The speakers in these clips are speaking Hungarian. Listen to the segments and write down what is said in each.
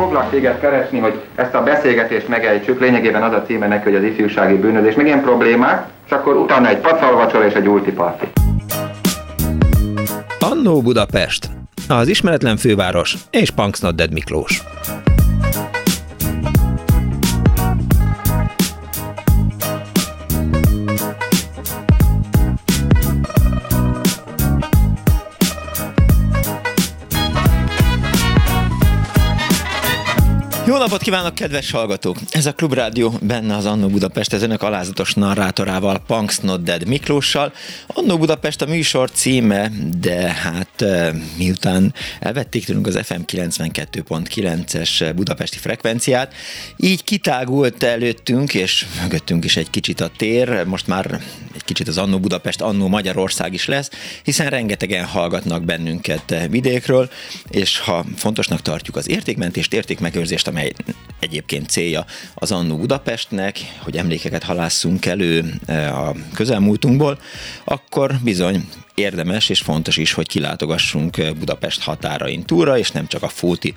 Foglak téged keresni, hogy ezt a beszélgetést megejtsük, lényegében az a címe neki, hogy az ifjúsági bűnözés, meg ilyen problémák, és akkor utána egy pacalvacsor és egy ultiparti. Annó Budapest, az ismeretlen főváros és Punks Dead Miklós. Jó napot kívánok, kedves hallgatók! Ez a Klubrádió benne az Annó Budapest, ez önök alázatos narrátorával, Punks Not Dead Miklóssal. Annó Budapest a műsor címe, de hát miután elvették tőlünk az FM 92.9-es budapesti frekvenciát, így kitágult előttünk, és mögöttünk is egy kicsit a tér, most már egy kicsit az Annó Budapest, Annó Magyarország is lesz, hiszen rengetegen hallgatnak bennünket vidékről, és ha fontosnak tartjuk az értékmentést, értékmegőrzést, amely egyébként célja az Annó Budapestnek, hogy emlékeket halásszunk elő e, a közelmúltunkból, akkor bizony érdemes és fontos is, hogy kilátogassunk Budapest határain túra, és nem csak a Fóti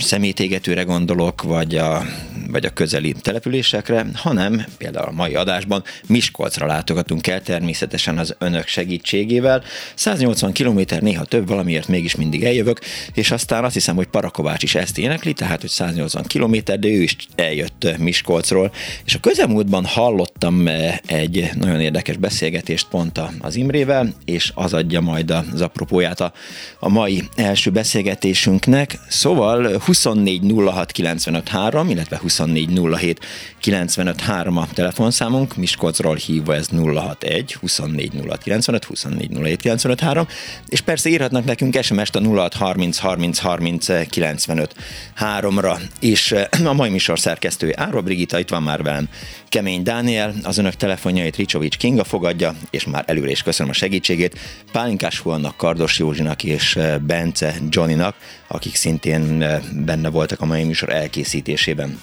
szemétégetőre gondolok, vagy a, vagy a közeli településekre, hanem például a mai adásban Miskolcra látogatunk el természetesen az önök segítségével. 180 km néha több, valamiért mégis mindig eljövök, és aztán azt hiszem, hogy Parakovács is ezt énekli, tehát hogy 180 km, de ő is eljött Miskolcról, és a közelmúltban hallottam egy nagyon érdekes beszélgetést pont az Imrével, és az adja majd az apropóját a, a mai első beszélgetésünknek. Szóval 2406953, illetve 2407953 a telefonszámunk, Miskolcról hívva ez 061 24095, 2407953, és persze írhatnak nekünk SMS-t a 0630 30 30 95 3-ra, és a mai műsor szerkesztője Áro Brigita, itt van már velem Kemény Dániel, az önök telefonjait Ricsovics Kinga fogadja, és már előre is köszönöm a segítségét, Pálinkás Huannak, Kardos Józsinak és Bence Johnnynak, akik szintén eh, benne voltak a mai műsor elkészítésében.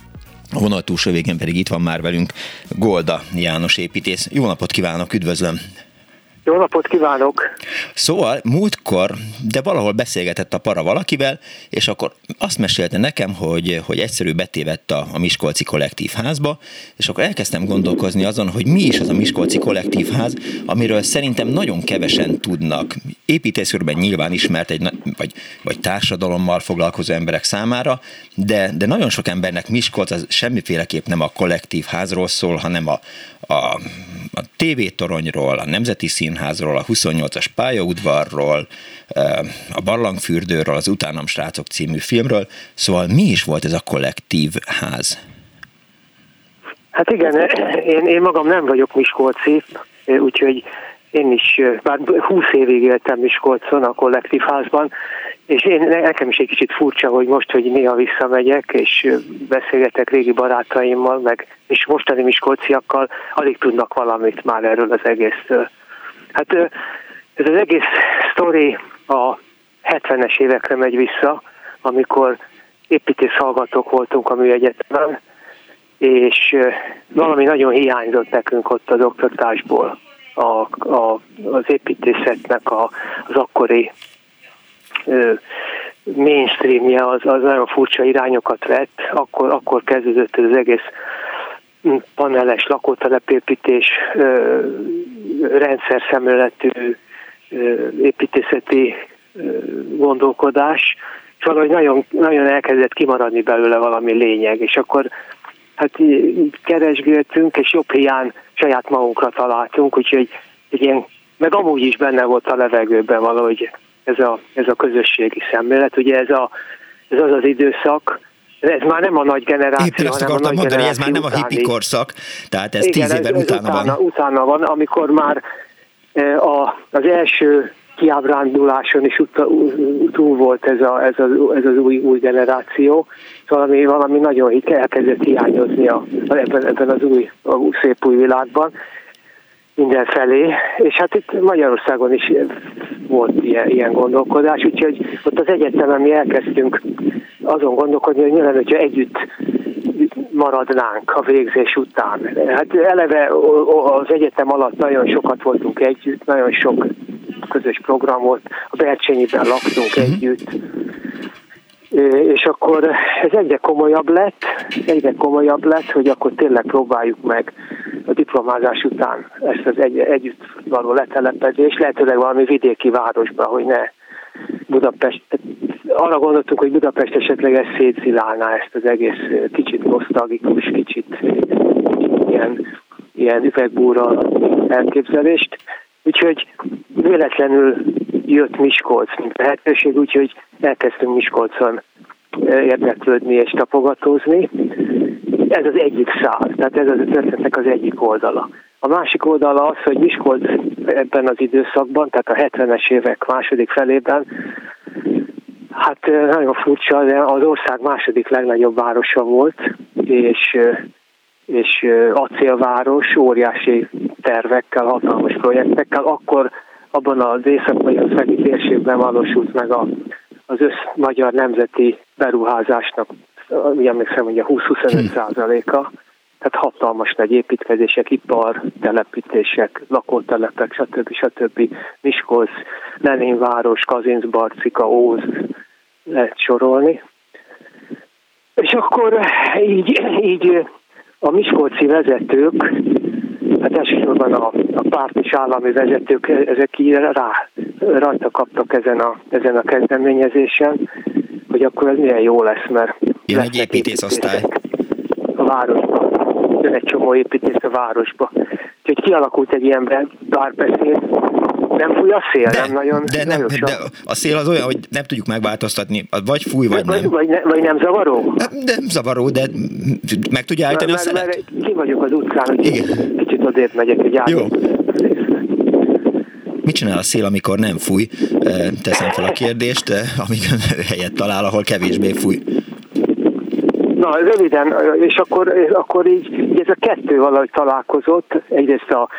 A vonal túlsó végén pedig itt van már velünk Golda János építész. Jó napot kívánok, üdvözlöm! Jó napot kívánok! Szóval múltkor, de valahol beszélgetett a para valakivel, és akkor azt mesélte nekem, hogy, hogy egyszerű betévett a, a Miskolci Kollektív Házba, és akkor elkezdtem gondolkozni azon, hogy mi is az a Miskolci Kollektív Ház, amiről szerintem nagyon kevesen tudnak. Építészőrben nyilván ismert egy, vagy, vagy társadalommal foglalkozó emberek számára, de, de nagyon sok embernek Miskolc az semmiféleképp nem a kollektív házról szól, hanem a, a, a tévétoronyról, a Nemzeti Színházról, a 28-as pályaudvarról, a Barlangfürdőről, az Utánam srácok című filmről. Szóval mi is volt ez a kollektív ház? Hát igen, én, én magam nem vagyok Miskolci, úgyhogy én is, bár 20 évig éltem Miskolcon a kollektív házban, és én, nekem is egy kicsit furcsa, hogy most, hogy néha visszamegyek, és beszélgetek régi barátaimmal, meg és mostani miskolciakkal, alig tudnak valamit már erről az egészről. Hát ez az egész sztori a 70-es évekre megy vissza, amikor építész hallgatók voltunk a műegyetemen, és valami nagyon hiányzott nekünk ott az oktatásból, a, a, az építészetnek a, az akkori mainstreamje az, az nagyon furcsa irányokat vett, akkor, akkor kezdődött ez az egész paneles lakótelepépítés, rendszer szemléletű építészeti gondolkodás, és valahogy nagyon, nagyon elkezdett kimaradni belőle valami lényeg, és akkor hát keresgéltünk, és jobb hiány saját magunkra találtunk, úgyhogy egy ilyen, meg amúgy is benne volt a levegőben valahogy ez a, ez a közösségi szemlélet. Ugye ez, a, ez az az időszak, ez már nem a nagy generáció, Éppen azt hanem a mondani, ez már nem a hippi korszak, tehát ez Igen, tíz évvel utána, utána van. Utána van, amikor már e, a, az első kiábránduláson is túl volt ez, a, ez, az, ez az új, új generáció, valami, valami nagyon elkezdett hiányozni a, ebben, ebben az új, a szép új világban mindenfelé, és hát itt Magyarországon is volt ilyen, ilyen gondolkodás, úgyhogy ott az egyetemen mi elkezdtünk azon gondolkodni, hogy lenne, hogyha együtt maradnánk a végzés után. Hát eleve az egyetem alatt nagyon sokat voltunk együtt, nagyon sok közös program volt, a Bercsényiben laktunk uh-huh. együtt, és akkor ez egyre komolyabb lett, egyre komolyabb lett, hogy akkor tényleg próbáljuk meg a diplomázás után ezt az egy, együtt való letelepedést, lehetőleg valami vidéki városba, hogy ne Budapest, arra gondoltunk, hogy Budapest esetleg ezt szétszilálná ezt az egész kicsit nosztalgikus, kicsit, kicsit ilyen, ilyen üvegbúra elképzelést. Úgyhogy véletlenül jött Miskolc, mint lehetőség, úgyhogy elkezdtünk Miskolcon érdeklődni és tapogatózni. Ez az egyik szál, tehát ez az történetnek az egyik oldala. A másik oldala az, hogy Miskolc ebben az időszakban, tehát a 70-es évek második felében, hát nagyon furcsa, de az ország második legnagyobb városa volt, és, és acélváros, óriási tervekkel, hatalmas projektekkel, akkor abban az észak-magyarországi térségben valósult meg a, az össz magyar nemzeti beruházásnak, úgy emlékszem, hogy a 20-25 százaléka, tehát hatalmas nagy építkezések, ipar, telepítések, lakótelepek, stb. stb. Miskolc, Leninváros, Kazincbarcika, Óz, lehet sorolni. És akkor így, így a miskolci vezetők, hát elsősorban a, a párt és állami vezetők, ezek így rá, rajta kaptak ezen a, ezen a kezdeményezésen, hogy akkor ez milyen jó lesz, mert... Jön egy építészosztály. A városban. Jön egy csomó építész a városba. Úgyhogy kialakult egy ilyen párbeszéd, nem fúj a szél, de, nem nagyon. De, nem, de a szél az olyan, hogy nem tudjuk megváltoztatni, vagy fúj, vagy, vagy nem. Vagy, ne, vagy nem zavaró? Nem, nem zavaró, de meg tudja állítani mert, a szelet? Mert ki vagyok az utcán, hogy Igen. kicsit odébb megyek egy Jó. Mit csinál a szél, amikor nem fúj? Teszem fel a kérdést, amíg helyet talál, ahol kevésbé fúj. Na, röviden, és akkor, akkor így, így ez a kettő valahogy találkozott. Egyrészt a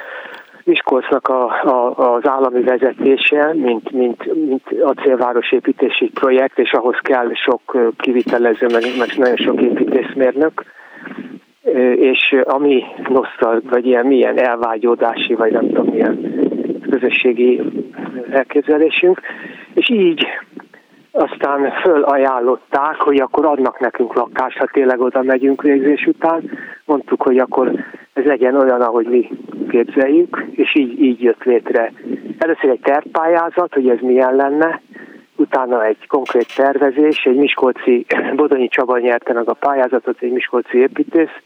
Miskolcnak a, a, az állami vezetése, mint, mint, mint acélváros építési projekt, és ahhoz kell sok kivitelező, meg, meg nagyon sok építészmérnök, és ami nosztal, vagy ilyen milyen elvágyódási, vagy nem tudom, milyen közösségi elképzelésünk, és így aztán fölajánlották, hogy akkor adnak nekünk lakást, ha tényleg oda megyünk végzés után. Mondtuk, hogy akkor ez legyen olyan, ahogy mi képzeljük, és így, így jött létre. Először egy tervpályázat, hogy ez milyen lenne, utána egy konkrét tervezés, egy Miskolci, Bodonyi Csaba nyerte meg a pályázatot, egy Miskolci építész,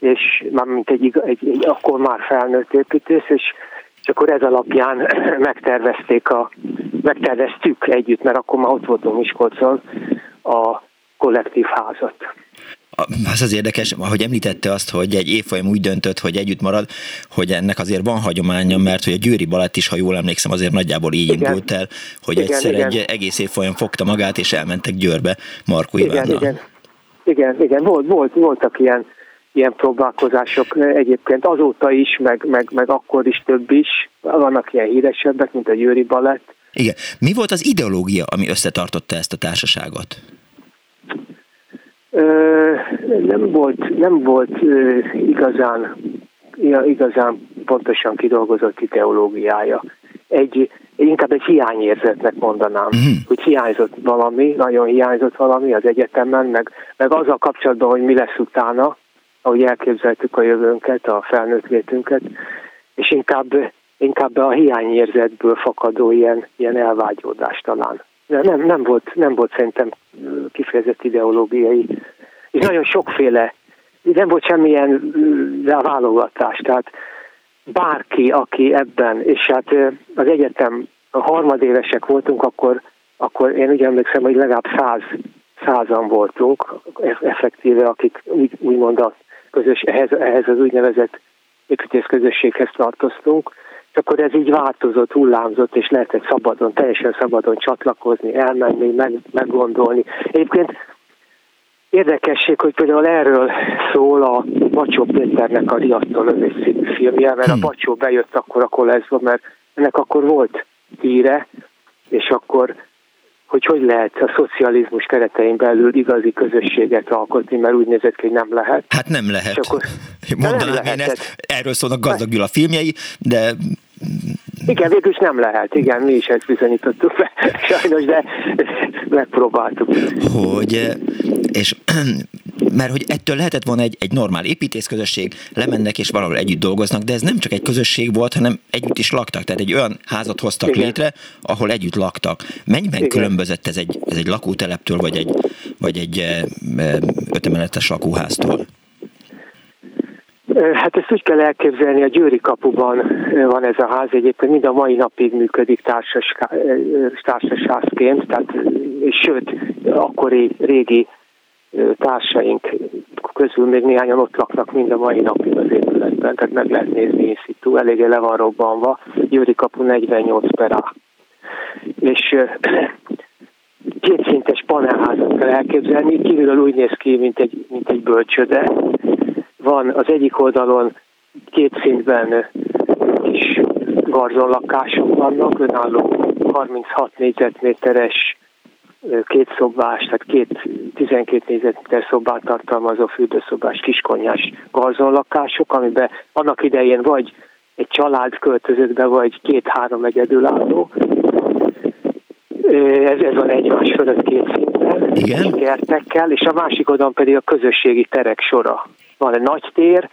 és már mint egy, egy, egy akkor már felnőtt építész, és és akkor ez alapján megtervezték a, megterveztük együtt, mert akkor már ott voltunk Miskolcon a kollektív házat. Az az érdekes, ahogy említette azt, hogy egy évfolyam úgy döntött, hogy együtt marad, hogy ennek azért van hagyománya, mert hogy a Győri Balett is, ha jól emlékszem, azért nagyjából így igen. indult el, hogy igen, egyszer igen. egy egész évfolyam fogta magát, és elmentek Győrbe Markó igen, Ivánnal. Igen, igen, igen, volt, volt, voltak ilyen ilyen próbálkozások egyébként azóta is, meg, meg, meg akkor is több is. Vannak ilyen híresebbek, mint a Győri Balett. Igen. Mi volt az ideológia, ami összetartotta ezt a társaságot? Ö, nem volt, nem volt ö, igazán, igazán pontosan kidolgozott ideológiája. Egy, inkább egy hiányérzetnek mondanám, uh-huh. hogy hiányzott valami, nagyon hiányzott valami az egyetemen, meg, meg azzal kapcsolatban, hogy mi lesz utána, ahogy elképzeltük a jövőnket, a felnőtt létünket, és inkább, inkább a hiányérzetből fakadó ilyen, ilyen elvágyódás talán. De nem, nem, volt, nem volt szerintem kifejezett ideológiai, és nagyon sokféle, nem volt semmilyen válogatás, tehát bárki, aki ebben, és hát az egyetem, a harmadévesek voltunk, akkor, akkor én úgy emlékszem, hogy legalább száz, százan voltunk, effektíve, akik úgy, úgymond a közös, ehhez, ehhez az úgynevezett építész közösséghez tartoztunk, és akkor ez így változott, hullámzott, és lehetett szabadon, teljesen szabadon csatlakozni, elmenni, meg, meggondolni. Egyébként érdekesség, hogy például erről szól a Bacsó Péternek a Riasztó filmje, mert a hmm. Bacsó bejött akkor a koleszba, mert ennek akkor volt híre, és akkor hogy hogy lehet a szocializmus keretein belül igazi közösséget alkotni, mert úgy nézett ki, hogy nem lehet. Hát nem lehet. akkor, Mondanám nem én ezt, erről szólnak Gazdag Gyula filmjei, de Igen, végül is nem lehet, igen, mi is ezt bizonyítottuk be, sajnos, de megpróbáltuk. Hogy, és mert hogy ettől lehetett volna egy, egy normál építészközösség, lemennek és valahol együtt dolgoznak, de ez nem csak egy közösség volt, hanem együtt is laktak. Tehát egy olyan házat hoztak Igen. létre, ahol együtt laktak. Mennyiben Igen. különbözött ez egy, ez egy lakóteleptől, vagy egy, vagy egy ötemeletes lakóháztól? Hát ezt úgy kell elképzelni, a Győri kapuban van ez a ház, egyébként mind a mai napig működik társas, társasházként, tehát, sőt, akkori régi társaink közül még néhányan ott laknak mind a mai napig az épületben, tehát meg lehet nézni in situ, eléggé le van robbanva, Győri kapu 48 per A. És kétszintes panelházat kell elképzelni, kívülről úgy néz ki, mint egy, mint egy bölcsöde. Van az egyik oldalon két szintben kis garzonlakások vannak, önálló 36 négyzetméteres két szobás, tehát két 12 négyzetméter szobát tartalmazó fürdőszobás kiskonyás garzonlakások, amiben annak idején vagy egy család költözött be, vagy két-három egyedülálló. Ez, ez van egymás fölött két szinten, Igen. kertekkel, és a másik oldalon pedig a közösségi terek sora. Van egy nagy tér,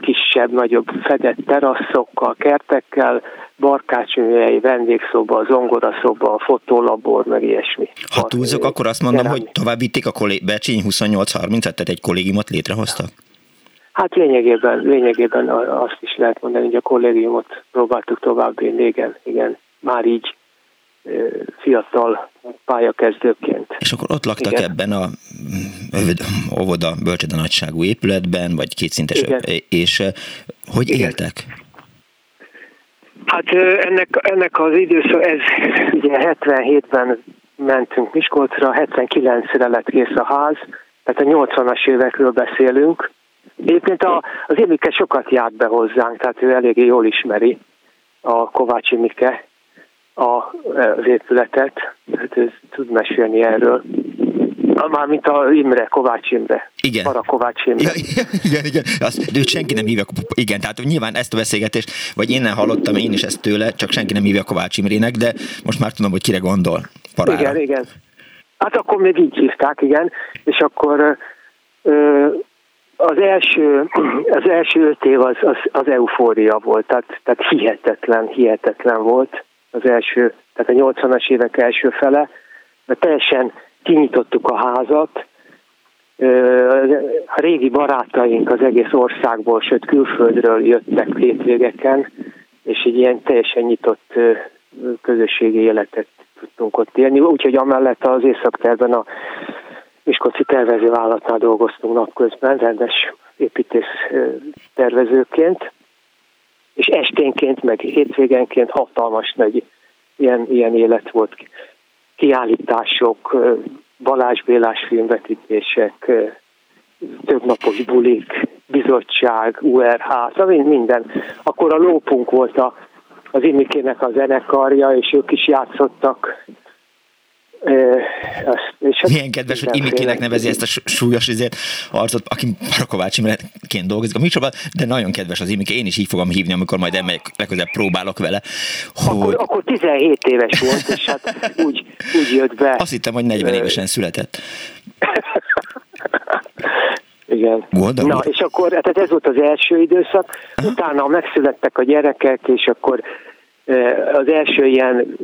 kisebb, nagyobb fedett teraszokkal, kertekkel, barkácsműhely, vendégszoba, zongoraszoba, fotólabor, meg ilyesmi. Ha túlzok, akkor azt mondom, hogy tovább vitték a kollé- Becsényi 28-30, tehát egy kollégiumot létrehoztak? Hát lényegében, lényegében azt is lehet mondani, hogy a kollégiumot próbáltuk tovább igen, igen, már így fiatal pályakezdőként. És akkor ott laktak Igen. ebben a óvoda bölcsöde nagyságú épületben, vagy kétszintes, Igen. és hogy Igen. éltek? Hát ennek, ennek az időszak, ez ugye 77-ben mentünk Miskolcra, 79-re lett kész a ház, tehát a 80-as évekről beszélünk. Egyébként a, az Émike sokat járt be hozzánk, tehát ő eléggé jól ismeri a Kovács Émike, a, az épületet, hát ez tud mesélni erről. Mármint a Imre, Kovács Imre. Igen. Para Kovács Imre. Ja, igen, igen. Azt, őt senki nem hívja, igen, tehát nyilván ezt a beszélgetést, vagy én nem hallottam én is ezt tőle, csak senki nem hívja Kovács Imrének, de most már tudom, hogy kire gondol. Parára. Igen, igen. Hát akkor még így hívták, igen, és akkor ö, az első, az első öt év az, az, az eufória volt, tehát, tehát hihetetlen, hihetetlen volt az első, tehát a 80-as évek első fele, mert teljesen kinyitottuk a házat, a régi barátaink az egész országból, sőt külföldről jöttek hétvégeken, és egy ilyen teljesen nyitott közösségi életet tudtunk ott élni. Úgyhogy amellett az északterben a Miskolci tervezővállalatnál dolgoztunk napközben, rendes építész tervezőként, és esténként, meg hétvégenként hatalmas nagy ilyen, ilyen élet volt. Kiállítások, Balázs Bélás filmvetítések, többnapos bulik, bizottság, URH, szóval minden. Akkor a lópunk volt a, az Imikének a zenekarja, és ők is játszottak és Milyen kedves, hogy Imikének nevezi ezt a súlyos izért, arcot, aki Parakovács Imreként dolgozik a műsorban, de nagyon kedves az Imiké, én is így fogom hívni, amikor majd elmegyek, legközelebb próbálok vele. Hogy... Akkor, akkor 17 éves volt, és hát úgy, úgy jött be. Azt hittem, hogy 40 évesen született. Igen. Volt, Na, és akkor, tehát ez volt az első időszak, Aha. utána megszülettek a gyerekek, és akkor az első ilyen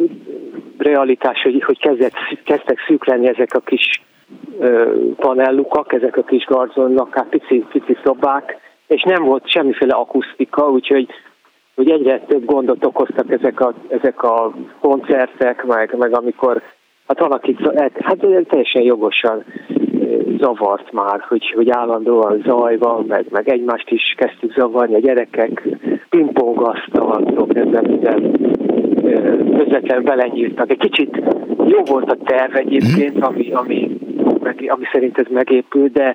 realitás, hogy, hogy kezdett, kezdtek szűk lenni ezek a kis panellukak, ezek a kis garzonlakák, pici, pici szobák, és nem volt semmiféle akusztika, úgyhogy hogy egyre több gondot okoztak ezek a, ezek a koncertek, meg, meg amikor hát valaki, hát teljesen jogosan zavart már, hogy, hogy állandóan zaj van, meg, meg egymást is kezdtük zavarni, a gyerekek pingpongasztal, ezzel minden közvetlen belenyírtak. Egy kicsit jó volt a terv egyébként, ami, ami, ami szerint ez megépült, de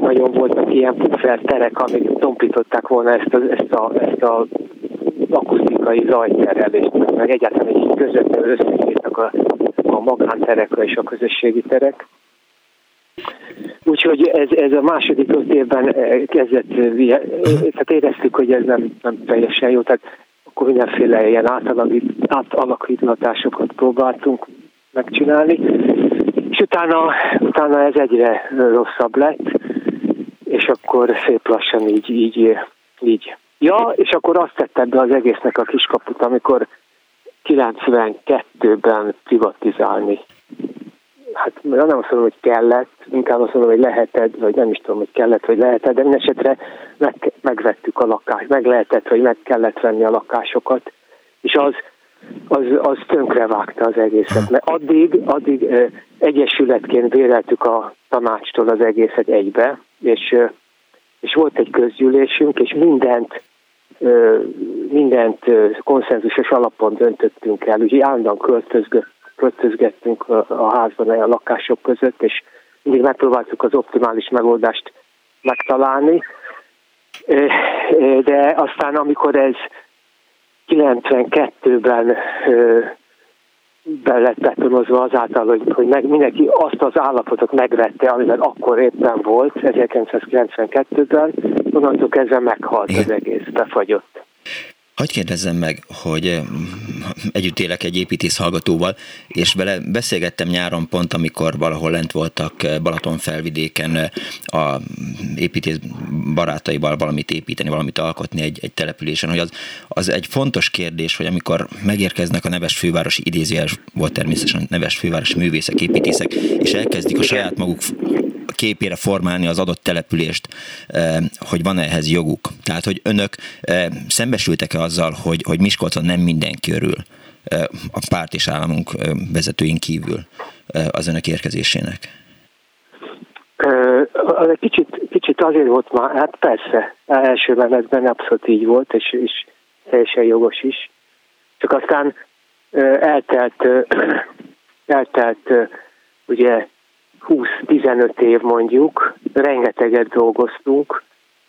nagyon voltak ilyen puffer terek, amik tompították volna ezt a, ezt a, ezt a akusztikai zajterhelést, meg egyáltalán egy közvetlenül összeírtak a, a magánterekre és a közösségi terek. Úgyhogy ez, ez a második öt évben kezdett, tehát éreztük, hogy ez nem, nem teljesen jó. Tehát akkor mindenféle ilyen átalakításokat próbáltunk megcsinálni, és utána, utána ez egyre rosszabb lett, és akkor szép lassan így, így, így. Ja, és akkor azt tette be az egésznek a kiskaput, amikor 92-ben privatizálni. Hát nem azt mondom, hogy kellett, inkább azt mondom, hogy lehetett, vagy nem is tudom, hogy kellett, vagy lehetett, de minden esetre meg, megvettük a lakást, meg lehetett, vagy meg kellett venni a lakásokat, és az, az, az vágta az egészet. Mert addig, addig egyesületként béreltük a tanácstól az egészet egybe, és, és volt egy közgyűlésünk, és mindent mindent konszenzusos alapon döntöttünk el, úgyhogy állandóan költözgettünk a házban, a lakások között, és mindig megpróbáltuk az optimális megoldást megtalálni. De aztán, amikor ez 92-ben be lett betonozva azáltal, hogy, hogy meg, mindenki azt az állapotot megvette, amiben akkor éppen volt, 1992-ben, onnantól kezdve meghalt Igen. az egész, befagyott. Hagy kérdezzem meg, hogy eh, együtt élek egy építész hallgatóval, és vele beszélgettem nyáron pont, amikor valahol lent voltak eh, Balaton felvidéken eh, a építész barátaival valamit építeni, valamit alkotni egy, egy településen, hogy az, az egy fontos kérdés, hogy amikor megérkeznek a neves fővárosi idézőjel volt természetesen neves fővárosi művészek, építészek, és elkezdik a saját maguk képére formálni az adott települést, hogy van ehhez joguk. Tehát, hogy önök szembesültek-e azzal, hogy, hogy Miskolcon nem mindenki örül a párt és államunk vezetőink kívül az önök érkezésének? Az egy kicsit, kicsit azért volt már, hát persze, első menetben abszolút így volt, és, és teljesen jogos is. Csak aztán eltelt, eltelt ugye 20-15 év mondjuk, rengeteget dolgoztunk,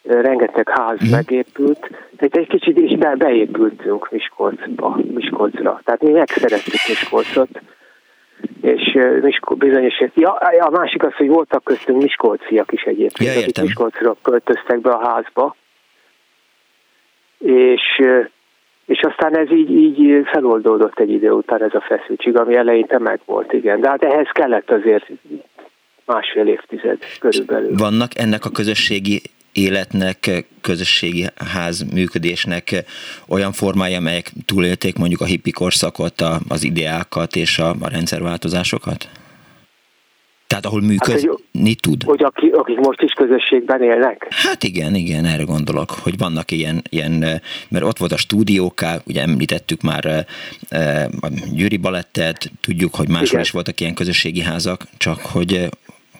rengeteg ház mm. megépült, tehát egy kicsit is be, beépültünk Miskolcba, Miskolcra. Tehát mi megszerettük Miskolcot, és Miskol, bizonyos, ja, a másik az, hogy voltak köztünk miskolciak is egyébként, ja, akik Miskolcra költöztek be a házba, és, és aztán ez így, így feloldódott egy idő után ez a feszültség, ami eleinte megvolt, igen. De hát ehhez kellett azért másfél évtized körülbelül. Vannak ennek a közösségi életnek, közösségi ház működésnek olyan formája, amelyek túlélték mondjuk a hippi korszakot, az ideákat és a, a rendszerváltozásokat? Tehát ahol működni hát, hogy, tud. Hogy aki, akik most is közösségben élnek? Hát igen, igen, erre gondolok, hogy vannak ilyen, ilyen mert ott volt a stúdióká, ugye említettük már a Győri Balettet, tudjuk, hogy máshol igen. is voltak ilyen közösségi házak, csak hogy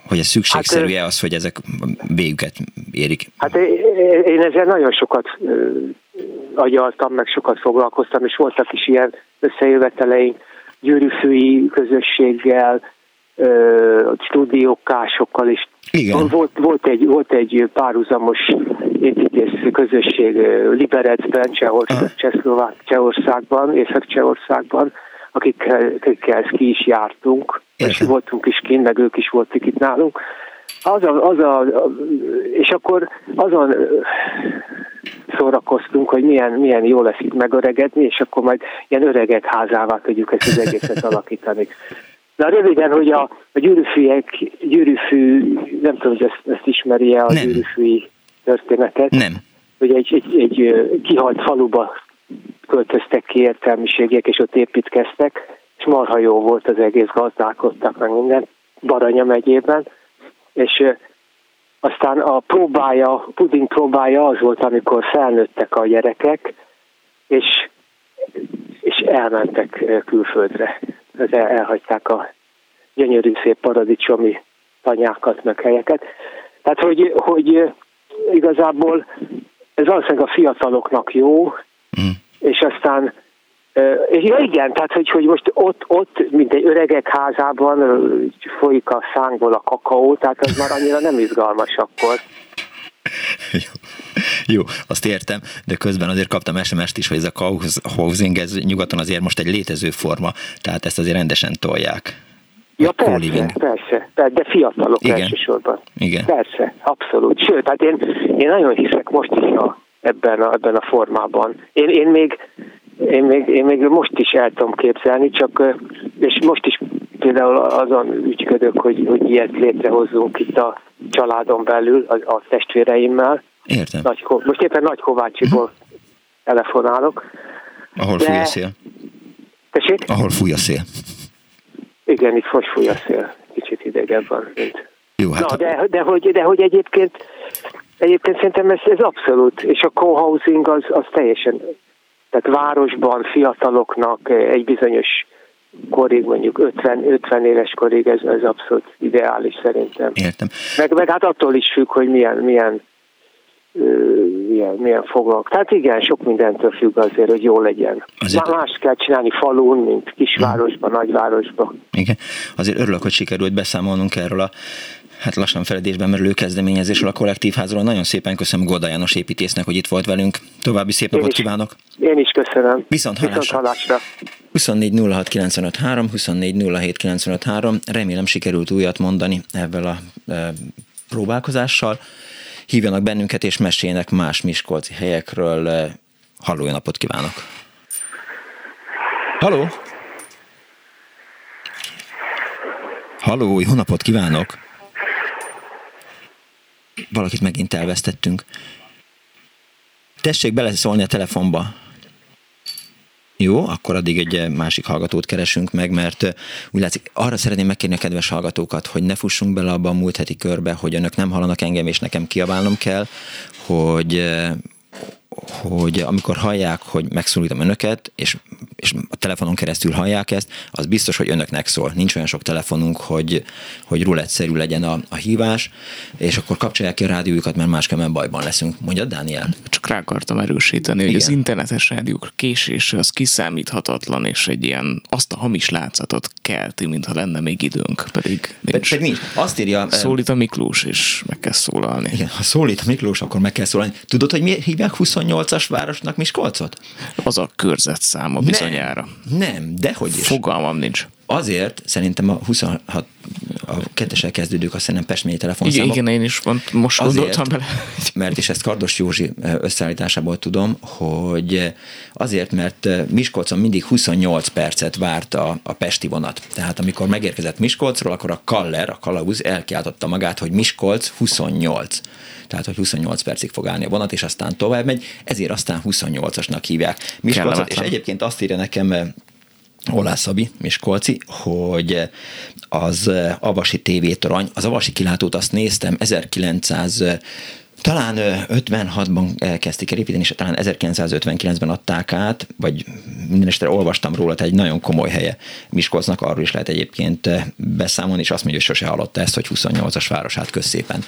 hogy ez szükségszerű-e hát, az, hogy ezek végüket érik? Hát én ezzel nagyon sokat agyaltam, meg sokat foglalkoztam, és voltak is ilyen összejöveteleink gyűrűfői közösséggel, stúdiókásokkal is. Igen. Volt, volt, egy, volt egy párhuzamos építész közösség Liberecben, Csehországban, Csehországban, Észak-Csehországban, akikkel, akikkel ki is jártunk, és voltunk is kint, meg ők is voltak itt nálunk. Az a, az a, és akkor azon szórakoztunk, hogy milyen, milyen jó lesz itt megöregedni, és akkor majd ilyen öregek házává tudjuk ezt az egészet alakítani. Na röviden, hogy a, a gyűrűfűek, gyűrűfű, nem tudom, hogy ezt, ezt ismeri-e a gyűrűfűi történetet. Nem. Hogy egy, egy, egy kihalt faluba költöztek ki értelmiségek, és ott építkeztek, és marha jó volt az egész, gazdálkodtak meg minden, Baranya megyében, és aztán a próbája, a puding próbája az volt, amikor felnőttek a gyerekek, és, és elmentek külföldre. El, elhagyták a gyönyörű szép paradicsomi tanyákat, meg helyeket. Tehát, hogy, hogy igazából ez valószínűleg a fiataloknak jó, mm. és aztán és ja, igen, tehát hogy, hogy most ott, ott, mint egy öregek házában folyik a szánkból a kakaó, tehát az már annyira nem izgalmas akkor. Jó. Jó, azt értem, de közben azért kaptam SMS-t is, hogy ez a housing, ez nyugaton azért most egy létező forma, tehát ezt azért rendesen tolják. Ja, persze, persze, persze, de fiatalok Igen. elsősorban. Igen. Persze, abszolút. Sőt, hát én, én nagyon hiszek most is a, ebben, a, ebben a formában. Én, én még Én még, én még most is el tudom képzelni, csak és most is például azon ügyködök, hogy, hogy ilyet létrehozzunk itt a családon belül, a, a testvéreimmel. Értem. Nagy, most éppen Nagy Kovácsiból telefonálok. Ahol de... fúj a szél. Tessék? Ahol fúj a szél. Igen, itt most fúj a szél. Kicsit idegebb van, mint... Jó, hát Na, de, de, hogy, de hogy egyébként, egyébként szerintem ez, ez abszolút, és a co-housing az, az teljesen, tehát városban fiataloknak egy bizonyos korig, mondjuk 50, 50 éves korig, ez, ez abszolút ideális szerintem. Értem. Meg, meg hát attól is függ, hogy milyen, milyen milyen, milyen foglalk. Tehát igen, sok mindentől függ azért, hogy jó legyen. Azért... Más kell csinálni falun, mint kisvárosban, hmm. nagyvárosban. Igen, azért örülök, hogy sikerült beszámolnunk erről a hát lassan feledésben merülő kezdeményezésről a kollektívházról. Nagyon szépen köszönöm Golda János építésznek, hogy itt volt velünk. További szép napot kívánok! Én is köszönöm. Viszont hallásra! Viszont hallásra. 24 06 24 Remélem sikerült újat mondani ebben a e, próbálkozással. Hívjanak bennünket és meséljenek más miskolci helyekről. E, halló, napot kívánok! Halló! Halló, jó napot kívánok! Valakit megint elvesztettünk. Tessék beleszólni a telefonba. Jó, akkor addig egy másik hallgatót keresünk meg, mert úgy látszik, arra szeretném megkérni a kedves hallgatókat, hogy ne fussunk bele abba a múlt heti körbe, hogy önök nem hallanak engem, és nekem kiabálnom kell, hogy hogy amikor hallják, hogy megszólítom önöket, és, és a telefonon keresztül hallják ezt, az biztos, hogy önöknek szól. Nincs olyan sok telefonunk, hogy, hogy rulettszerű legyen a, a hívás, és akkor kapcsolják ki a rádiójukat, mert máskülönben bajban leszünk. Mondja, Dániel? Csak rá akartam erősíteni, Igen. hogy az internetes rádiók késése az kiszámíthatatlan, és egy ilyen azt a hamis látszatot kelti, mintha lenne még időnk, pedig nincs. Pedig nincs. Azt írja... Szólít a Miklós, és meg kell szólalni. Igen, ha szólít a Miklós, akkor meg kell szólalni. Tudod, hogy miért hívják 20 28-as városnak Miskolcot? Az a körzet száma bizonyára. Nem, nem de hogy is. Fogalmam nincs. Azért szerintem a 26 a kettesel kezdődők a szerintem Pest telefonszámok. Igen, igen, én is pont most gondoltam bele. Mert, és ezt Kardos Józsi összeállításából tudom, hogy azért, mert Miskolcon mindig 28 percet várt a, a Pesti vonat. Tehát amikor megérkezett Miskolcról, akkor a Kaller, a kalauz elkiáltotta magát, hogy Miskolc 28 tehát hogy 28 percig fog állni a vonat, és aztán tovább megy, ezért aztán 28-asnak hívják. Miskolcot, és egyébként azt írja nekem Olá Szabi, Miskolci, hogy az Avasi TV torony, az Avasi kilátót azt néztem 1900 talán 56-ban kezdték el építeni, és talán 1959-ben adták át, vagy minden esetre olvastam róla, egy nagyon komoly helye Miskolcnak, arról is lehet egyébként beszámolni, és azt mondja, hogy sose hallotta ezt, hogy 28-as városát közszépen.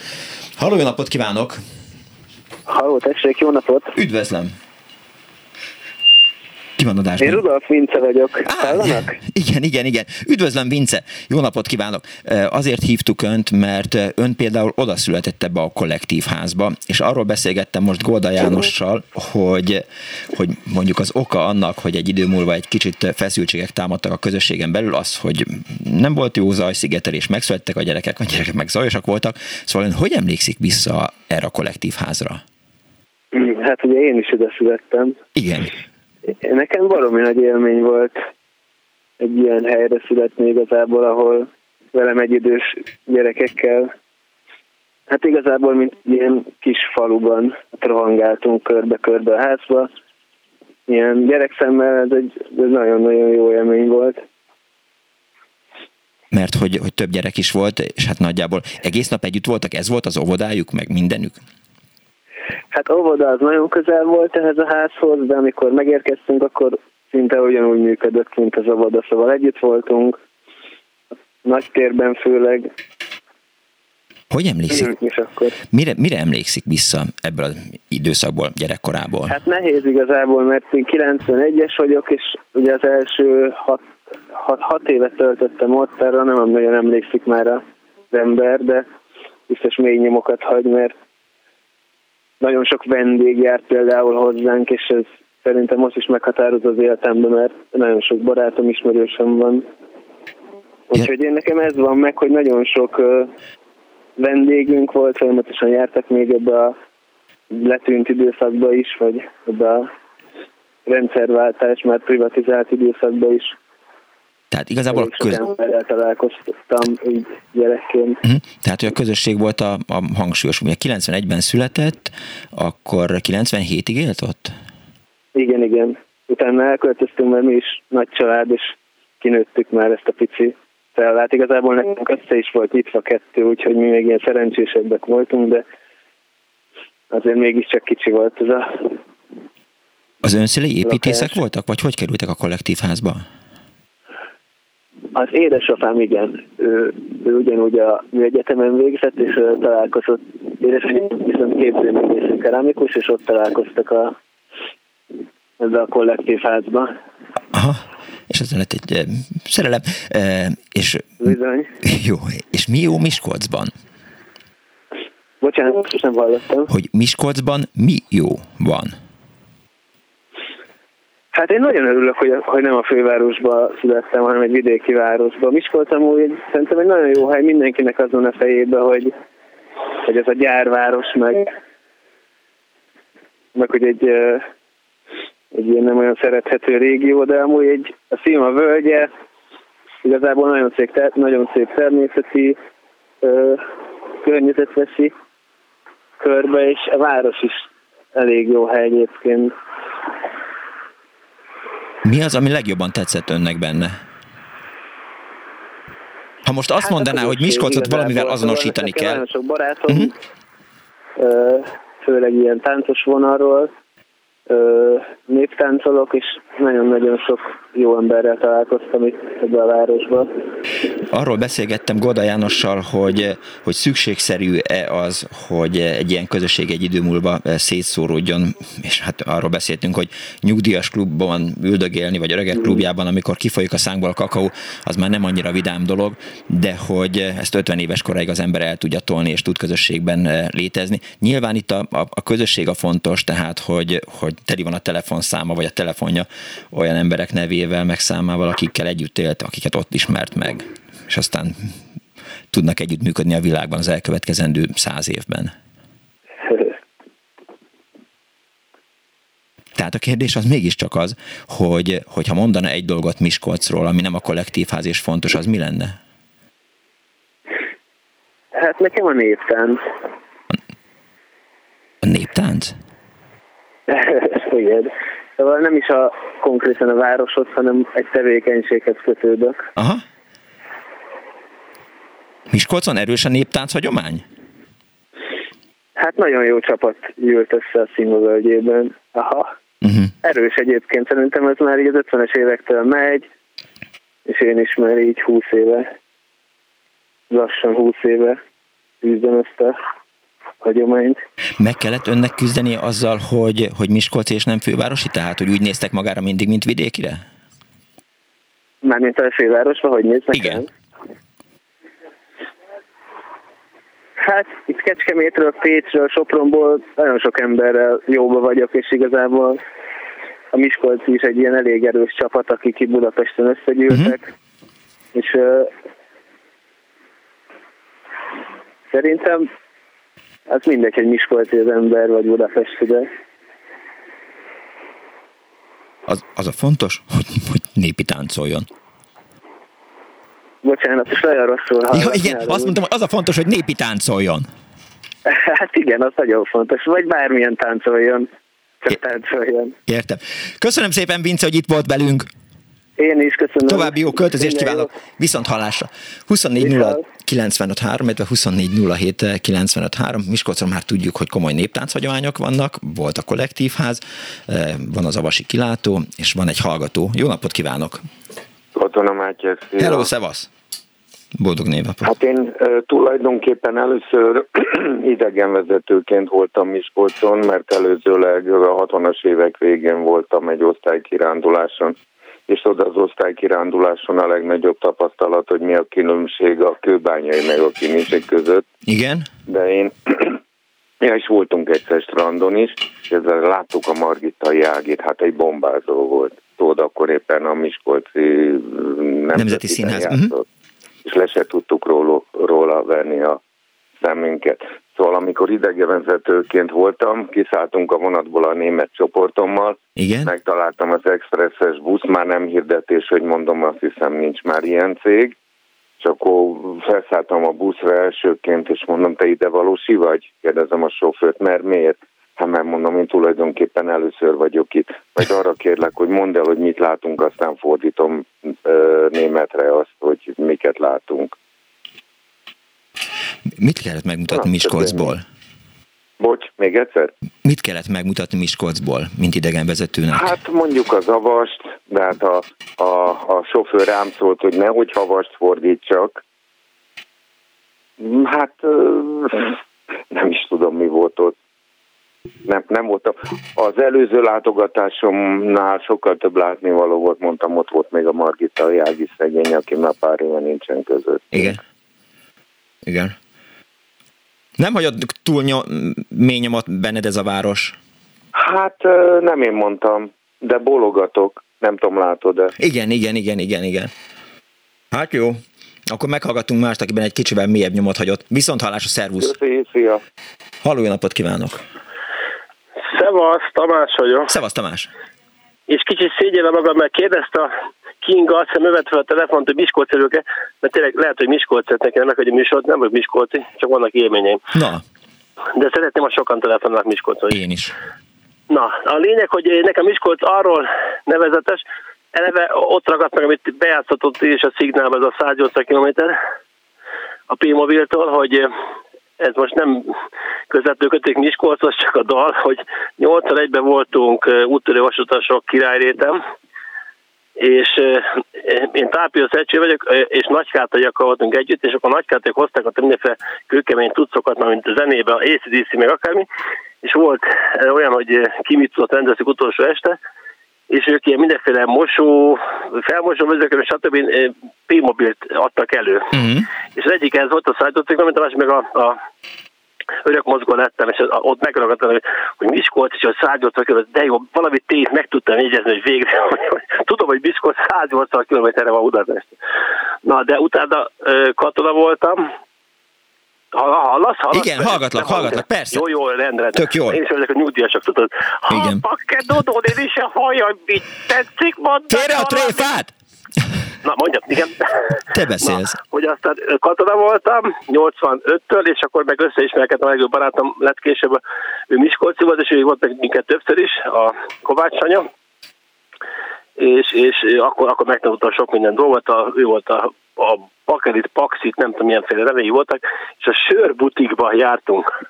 Halló, jó napot kívánok! Halló, tessék, jó napot! Üdvözlöm! Ki van adásban? Én Rudolf Vince vagyok. Á, Igen, igen, igen. Üdvözlöm, Vince! Jó napot kívánok! Azért hívtuk Önt, mert Ön például oda született ebbe a kollektív házba, és arról beszélgettem most Golda Jánossal, hogy, hogy mondjuk az oka annak, hogy egy idő múlva egy kicsit feszültségek támadtak a közösségen belül, az, hogy nem volt jó zajszigetelés, megszülettek a gyerekek, a gyerekek meg zajosak voltak. Szóval Ön hogy emlékszik vissza erre a kollektív házra? Hát ugye én is ide születtem. Igen. Nekem baromi nagy élmény volt egy ilyen helyre születni igazából, ahol velem egy idős gyerekekkel, hát igazából, mint ilyen kis faluban rohangáltunk körbe-körbe a házba. Ilyen gyerekszemmel ez egy nagyon-nagyon jó élmény volt. Mert hogy, hogy több gyerek is volt, és hát nagyjából egész nap együtt voltak, ez volt az óvodájuk, meg mindenük? Hát óvoda az nagyon közel volt ehhez a házhoz, de amikor megérkeztünk, akkor szinte ugyanúgy működött, mint az óvoda, szóval együtt voltunk, nagy térben főleg. Hogy emlékszik? És akkor. Mire, mire emlékszik vissza ebből az időszakból, gyerekkorából? Hát nehéz igazából, mert én 91-es vagyok, és ugye az első hat, hat, hat évet töltöttem ott, erre nem nagyon emlékszik már az ember, de biztos mély nyomokat hagy, mert nagyon sok vendég járt például hozzánk, és ez szerintem most is meghatározó az életemben, mert nagyon sok barátom, ismerősöm van. Úgyhogy én nekem ez van meg, hogy nagyon sok vendégünk volt, folyamatosan jártak még ebbe a letűnt időszakba is, vagy ebbe a rendszerváltás, már privatizált időszakban is tehát igazából a köz... találkoztam így gyerekként. Uh-huh. Tehát, hogy a közösség volt a, a hangsúlyos. Ugye 91-ben született, akkor 97-ig élt ott? Igen, igen. Utána elköltöztünk, mert mi is nagy család, és kinőttük már ezt a pici cellát. Igazából nekünk össze is volt nyitva kettő, úgyhogy mi még ilyen szerencsésebbek voltunk, de azért mégiscsak kicsi volt ez a... Az önszülei építészek lakás. voltak, vagy hogy kerültek a kollektív házba? Az édesapám igen, ő, ő ugyanúgy a ő egyetemen végzett, és találkozott, édesapám viszont képzőművész kerámikus, és ott találkoztak a, ezzel a kollektív házba. Aha, és ez lett egy e, szerelem. E, és, Bizony. Jó, és mi jó Miskolcban? Bocsánat, most nem hallottam. Hogy Miskolcban mi jó van? Hát én nagyon örülök, hogy, hogy nem a fővárosba születtem, hanem egy vidéki városba. Miskolc amúgy szerintem egy nagyon jó hely mindenkinek azon a fejébe, hogy, hogy ez a gyárváros, meg, meg hogy egy, egy ilyen nem olyan szerethető régió, de amúgy egy, a Szima völgye igazából nagyon szép, nagyon szép természeti ö, környezet veszi körbe, és a város is elég jó hely egyébként. Mi az, ami legjobban tetszett önnek benne? Ha most azt hát mondaná, hogy Miskolcot valamivel azonosítani kell. Nagyon sok barátom, uh-huh. főleg ilyen táncos vonalról, néptáncolok, és nagyon-nagyon sok jó emberrel találkoztam itt ebbe a városban. Arról beszélgettem Goda Jánossal, hogy, hogy szükségszerű-e az, hogy egy ilyen közösség egy idő múlva szétszóródjon, és hát arról beszéltünk, hogy nyugdíjas klubban üldögélni, vagy öregek klubjában, amikor kifolyik a szánkból a kakaó, az már nem annyira vidám dolog, de hogy ezt 50 éves koráig az ember el tudja tolni, és tud közösségben létezni. Nyilván itt a, a, a közösség a fontos, tehát hogy, hogy teli van a telefonszáma, vagy a telefonja olyan emberek nevével, meg számával, akikkel együtt élt, akiket ott ismert meg, és aztán tudnak együttműködni a világban az elkövetkezendő száz évben. Tehát a kérdés az mégiscsak az, hogy hogyha mondana egy dolgot Miskolcról, ami nem a kollektívház és fontos, az mi lenne? Hát nekem a néptánc. A néptánc? Igen. Szóval nem is a konkrétan a városhoz, hanem egy tevékenységhez kötődök. Aha. Miskolcon erős a néptánc hagyomány? Hát nagyon jó csapat gyűlt össze a színvölgyében. Aha. Uh-huh. Erős egyébként, szerintem ez már így az 50-es évektől megy, és én is már így 20 éve, lassan 20 éve üzdem ezt a hagyományt. Meg kellett önnek küzdeni azzal, hogy, hogy Miskolc és nem fővárosi, tehát hogy úgy néztek magára mindig, mint vidékire? Mármint a fővárosba, hogy néznek Igen. El? Hát itt Kecskemétről, Pécsről, Sopronból nagyon sok emberrel jóba vagyok, és igazából a Miskolci is egy ilyen elég erős csapat, akik itt Budapesten összegyűltek, uh-huh. és uh, szerintem az mindegy, hogy Miskolci az ember, vagy Budapest, de... Az, az a fontos, hogy, hogy népi táncoljon. Bocsánat, és nagyon rosszul Ja, igen, azt mondtam, az a fontos, hogy népi táncoljon. Hát igen, az nagyon fontos. Vagy bármilyen táncoljon. Csak táncoljon. Értem. Köszönöm szépen, Vince, hogy itt volt velünk. Én is köszönöm. További jó költözést kívánok. Viszont hallásra. 24 0 95 illetve 24 07 Miskolcon már tudjuk, hogy komoly néptánchagyományok vannak, volt a kollektívház, eh, van az Avasi kilátó, és van egy hallgató. Jó napot kívánok! Katona Mátyás. Hello, szevasz! Boldog névnapot! Hát én uh, tulajdonképpen először idegenvezetőként voltam Miskolcon, mert előzőleg a 60-as évek végén voltam egy osztálykiránduláson és oda az osztálykiránduláson a legnagyobb tapasztalat, hogy mi a különbség a kőbányai meg a kinisek között. Igen? De én Ja, és voltunk egyszer strandon is, és ezzel láttuk a Margitai ágét, hát egy bombázó volt. Tudod, akkor éppen a Miskolci Nemzeti, Nemzeti Színház. Uh-huh. És le se tudtuk róla, róla venni a szemünket. Szóval amikor idegenvezetőként voltam, kiszálltunk a vonatból a német csoportommal, Igen? megtaláltam az expresses busz, már nem hirdetés, hogy mondom, azt hiszem nincs már ilyen cég, és akkor felszálltam a buszra elsőként, és mondom, te ide valósi vagy? Kérdezem a sofőrt, mert miért? Hát mert mondom, én tulajdonképpen először vagyok itt. Vagy arra kérlek, hogy mondd el, hogy mit látunk, aztán fordítom ö, németre azt, hogy miket látunk. Mit kellett megmutatni Miskolcból? Bocs, még egyszer? Mit kellett megmutatni Miskolcból, mint idegenvezetőnek? Hát mondjuk az avast, de hát a, a, a sofőr rám szólt, hogy nehogy havast fordítsak. Hát nem is tudom, mi volt ott. Nem, nem volt. Az előző látogatásomnál sokkal több látnivaló volt, mondtam, ott volt még a Margita Jági szegény, aki már pár éve nincsen között. Igen. Igen. Nem hagyod túl nyom, mély nyomot benned ez a város? Hát nem én mondtam, de bólogatok. Nem tudom, látod-e? Igen, igen, igen, igen, igen. Hát jó. Akkor meghallgatunk mást, akiben egy kicsivel mélyebb nyomot hagyott. Viszont hallás a szervusz. Köszi, szia. Halló, jó napot kívánok. Szevasz, Tamás vagyok. Szevasz, Tamás. És kicsit szégyellem magam, mert kérdezte a Kinga, azt hiszem, ő vett fel a telefont, hogy Miskolc előke, mert tényleg lehet, hogy Miskolc nekem nem hogy műsort, nem vagy Miskolci, csak vannak élményeim. Na. De szeretném, ha sokan telefonálnak Miskolcon. Én is. Na, a lényeg, hogy nekem Miskolc arról nevezetes, eleve ott ragadt meg, amit bejátszhatott is a szignálban, ez a 180 km a P-mobiltól, hogy ez most nem közvetlenül kötik Miskolchoz, csak a dal, hogy 81-ben voltunk úttörő vasutasok királyrétem, és én Tápió Szecső vagyok, és Nagykátaiakkal voltunk együtt, és akkor Nagykátaiak hozták a mindenféle kőkemény tudszokat, mint a zenébe, a ACDC, meg akármi, és volt olyan, hogy ki mit tudott rendezni utolsó este, és ők ilyen mindenféle mosó, felmosó vezetők, stb. P-mobilt adtak elő. Uh-huh. És az egyik ez volt a szállítócég, amit a másik meg a, a örök mozgó lettem, és ott megragadtam, hogy, hogy Miskolc és a 180 km, de jó, valamit tényleg meg tudtam jegyezni, hogy végre, hogy, hogy tudom, hogy Miskolc 180 km-re van Budapest. Na, de utána katona voltam, Hallasz, hallasz? Igen, hallgatlak, hallgatlak, persze. Jó, jó, rendre. Tök jó. Én is vagyok a nyugdíjasok, tudod. Igen. Ha pakke dodon, én is a hajam, mit tetszik, mondd. Kérje a tréfát! Na, mondjam, igen. Te beszélsz. Na, hogy aztán katona voltam, 85-től, és akkor meg összeismerkedtem, a legjobb barátom lett később, ő Miskolci volt, és ő volt meg minket többször is, a Kovács anya, és, és akkor, akkor megtanultam sok minden dolgot, a, ő volt a, a Bakelit, Paxit, nem tudom milyenféle nevei voltak, és a sörbutikba jártunk.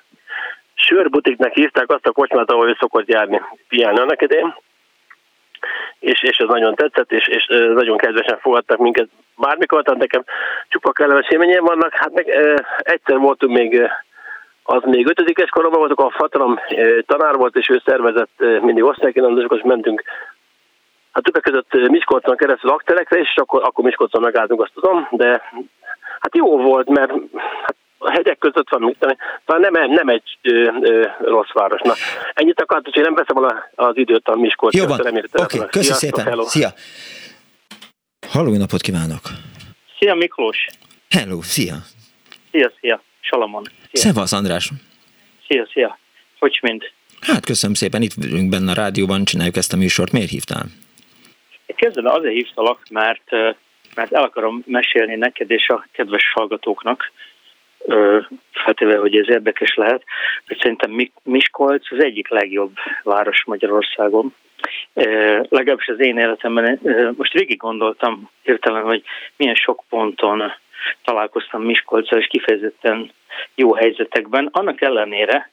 Sörbutiknek hívták azt a kocsmát, ahol ő szokott járni, piálni annak idején és, és ez nagyon tetszett, és, és nagyon kedvesen fogadtak minket bármikor, tehát nekem csupa kellemes élményeim vannak. Hát meg egyszer voltunk még, az még ötödikes koromban voltunk, a fatalam tanár volt, és ő szervezett mindig osztálykirándosok, és mentünk Hát többek között Miskolcon keresztül aktelekre, és akkor, akkor Miskolcon megálltunk, azt tudom, de hát jó volt, mert hát a hegyek között van, mit talán nem, nem egy ö, ö, rossz város. Na, ennyit akartam, hogy nem veszem az időt a Miskolc. Jó van, oké, okay, köszi szépen. Hello. Szia. Halló, napot kívánok. Szia Miklós. Hello, szia. Szia, szia. Salamon. Szia. Szevasz, András. Szia, szia. Hogy mind? Hát köszönöm szépen, itt vagyunk benne a rádióban, csináljuk ezt a műsort. Miért hívtál? Kezdve azért hívtalak, mert, mert el akarom mesélni neked és a kedves hallgatóknak, feltéve, hogy ez érdekes lehet, hogy szerintem Miskolc az egyik legjobb város Magyarországon. Legalábbis az én életemben, most végig gondoltam hirtelen, hogy milyen sok ponton találkoztam Miskolccal, és kifejezetten jó helyzetekben, annak ellenére,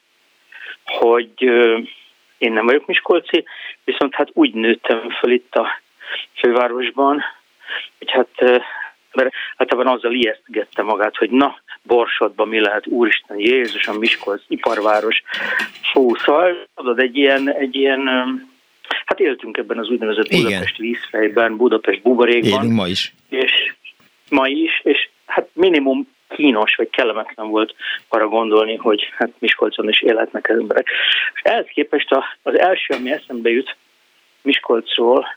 hogy én nem vagyok Miskolci, viszont hát úgy nőttem föl itt a fővárosban, hogy hát mert általában azzal ijesztgette magát, hogy na, Borsodban mi lehet, Úristen, Jézus, a Miskolc, iparváros. Fú, szóval adod egy ilyen, egy ilyen Hát éltünk ebben az úgynevezett Igen. Budapest vízfejben, Budapest buborékban. Élünk ma is. És ma is, és hát minimum kínos vagy kellemetlen volt arra gondolni, hogy hát Miskolcon is élhetnek emberek. És ehhez képest az első, ami eszembe jut Miskolcról,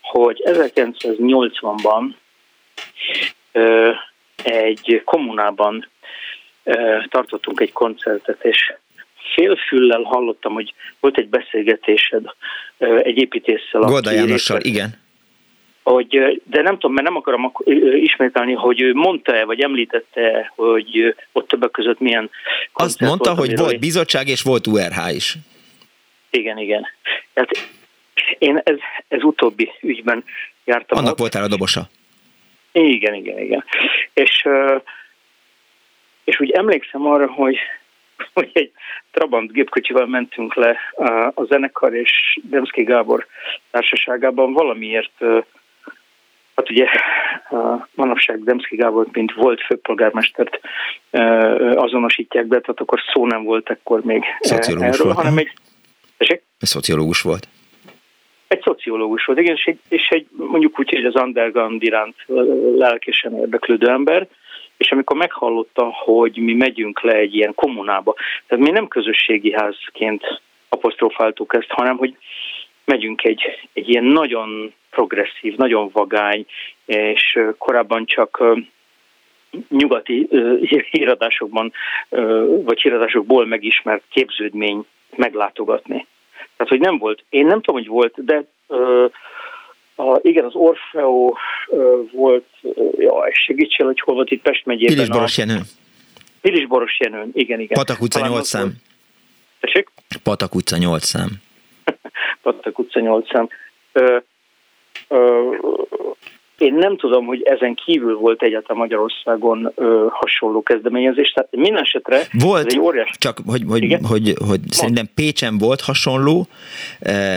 hogy 1980-ban egy kommunában tartottunk egy koncertet, és félfüllel hallottam, hogy volt egy beszélgetésed egy építéssel. Golda Jánossal, igen. Hogy, de nem tudom, mert nem akarom ismételni, hogy ő mondta-e, vagy említette hogy ott többek között milyen Azt mondta, volt, hogy volt bizottság, és volt URH is. Igen, igen. Tehát én ez, ez utóbbi ügyben jártam. Annak ott. voltál a dobosa. Igen, igen, igen. És, és úgy emlékszem arra, hogy, hogy egy Trabant gépkocsival mentünk le a zenekar és Demszki Gábor társaságában valamiért Hát ugye manapság Demszki Gábor, mint volt főpolgármestert azonosítják be, tehát akkor szó nem volt akkor még Szociológus erről, volt, hanem. Egy szociológus volt. Egy szociológus volt, igen, és egy, és egy mondjuk úgy, hogy az underground iránt lelkesen érdeklődő ember, és amikor meghallotta, hogy mi megyünk le egy ilyen kommunába, tehát mi nem közösségi házként apostrofáltuk ezt, hanem hogy megyünk egy, egy ilyen nagyon progresszív, nagyon vagány, és korábban csak nyugati híradásokban, vagy híradásokból megismert képződmény meglátogatni. Tehát, hogy nem volt, én nem tudom, hogy volt, de a, igen, az Orfeo volt, jaj, segítsél, hogy hol volt itt Pest megyében. Pilisboros Jenő. Pilisboros Jenő, igen, igen. Patak utca 8 szám. Tessék? Patak utca 8 szám. Patak utca 8 szám. Ö, ö, én nem tudom, hogy ezen kívül volt egyáltalán Magyarországon ö, hasonló kezdeményezés, tehát minden esetre volt, ez egy óriás... csak hogy, hogy, hogy, hogy, hogy szerintem Pécsen volt hasonló,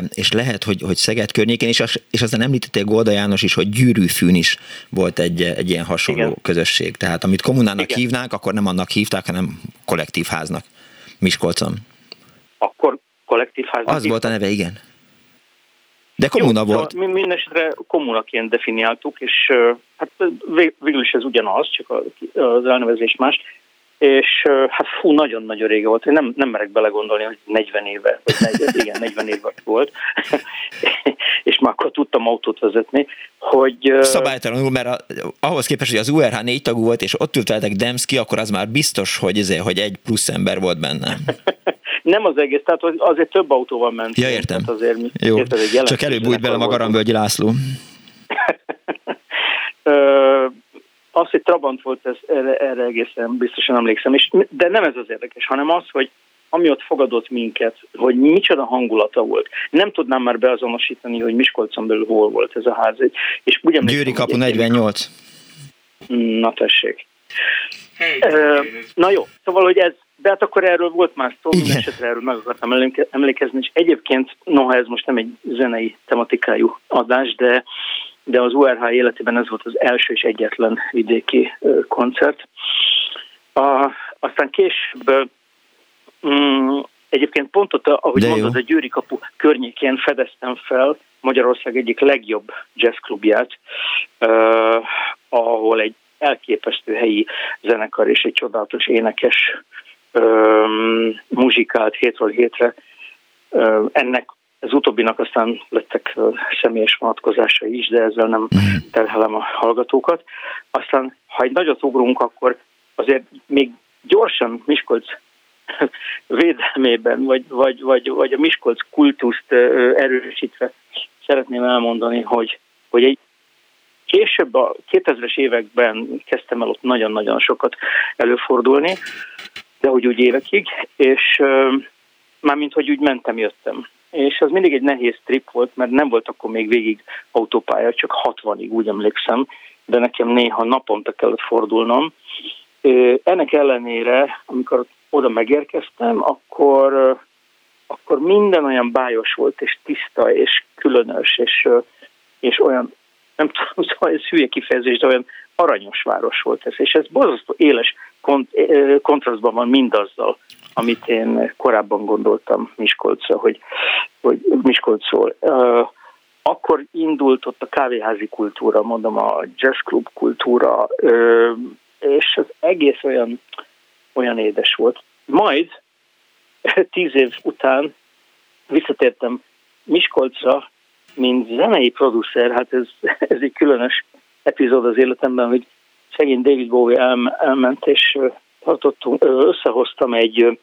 és lehet, hogy, hogy Szeged környékén is, és aztán említették Golda János is, hogy Gyűrűfűn is volt egy, egy ilyen hasonló Igen. közösség. Tehát amit kommunának Igen. hívnánk, akkor nem annak hívták, hanem kollektív háznak Miskolcon. Akkor kollektív háznak Az volt a neve, igen. De kommuna Jó, volt. Szóval mindenesetre kommunaként definiáltuk, és hát végül is ez ugyanaz, csak az elnevezés más. És hát fú, nagyon-nagyon rége volt. Én nem, nem merek belegondolni, hogy 40 éve, vagy 40, igen, 40 éve volt. és már akkor tudtam autót vezetni, hogy... Szabálytalanul, mert a, ahhoz képest, hogy az URH négy tagú volt, és ott ülteltek Demszki, akkor az már biztos, hogy, ezért, hogy egy plusz ember volt benne. Nem az egész, tehát azért több autóval ment. Ja, értem. Tehát azért mi, Jó, érted, csak előbb bújt bele a Garambölgyi László. az, hogy Trabant volt, ez, erre, erre egészen biztosan emlékszem, és, de nem ez az érdekes, hanem az, hogy ami ott fogadott minket, hogy micsoda hangulata volt. Nem tudnám már beazonosítani, hogy Miskolcon belül hol volt ez a ház. És úgy Győri kapu 48. Na tessék. Hey, na jó, szóval, hogy ez, de hát akkor erről volt már szó, minden esetre erről meg akartam emlékezni, és egyébként, noha ez most nem egy zenei tematikájú adás, de, de az URH életében ez volt az első és egyetlen vidéki koncert. A, aztán később mm, egyébként pont ott, ahogy de mondod, jó. a Győri kapu környékén fedeztem fel Magyarország egyik legjobb jazzklubját, uh, ahol egy elképesztő helyi zenekar és egy csodálatos énekes um, muzsikált hétről hétre. Ennek az utóbbinak aztán lettek személyes vonatkozásai is, de ezzel nem mhm. terhelem a hallgatókat. Aztán, ha egy nagyot ugrunk, akkor azért még gyorsan Miskolc védelmében, vagy, vagy, vagy, vagy a Miskolc kultuszt erősítve szeretném elmondani, hogy, hogy egy később a 2000-es években kezdtem el ott nagyon-nagyon sokat előfordulni, de hogy úgy évekig, és mármint, hogy úgy mentem, jöttem. És az mindig egy nehéz trip volt, mert nem volt akkor még végig autópálya, csak 60-ig, úgy emlékszem, de nekem néha naponta kellett fordulnom. Ennek ellenére, amikor oda megérkeztem, akkor, akkor minden olyan bájos volt, és tiszta, és különös, és, és olyan, nem tudom, szóval ez hülye kifejezés, de olyan aranyos város volt ez, és ez borzasztó éles kont, kontrasztban van mindazzal, amit én korábban gondoltam Miskolcra, hogy, hogy Miskolcról. Akkor indult ott a kávéházi kultúra, mondom a jazzklub kultúra, és az egész olyan, olyan édes volt. Majd tíz év után visszatértem Miskolcra, mint zenei producer, hát ez, ez egy különös epizód az életemben, hogy szegény David Bowie el, elment, és tartottunk, összehoztam egy,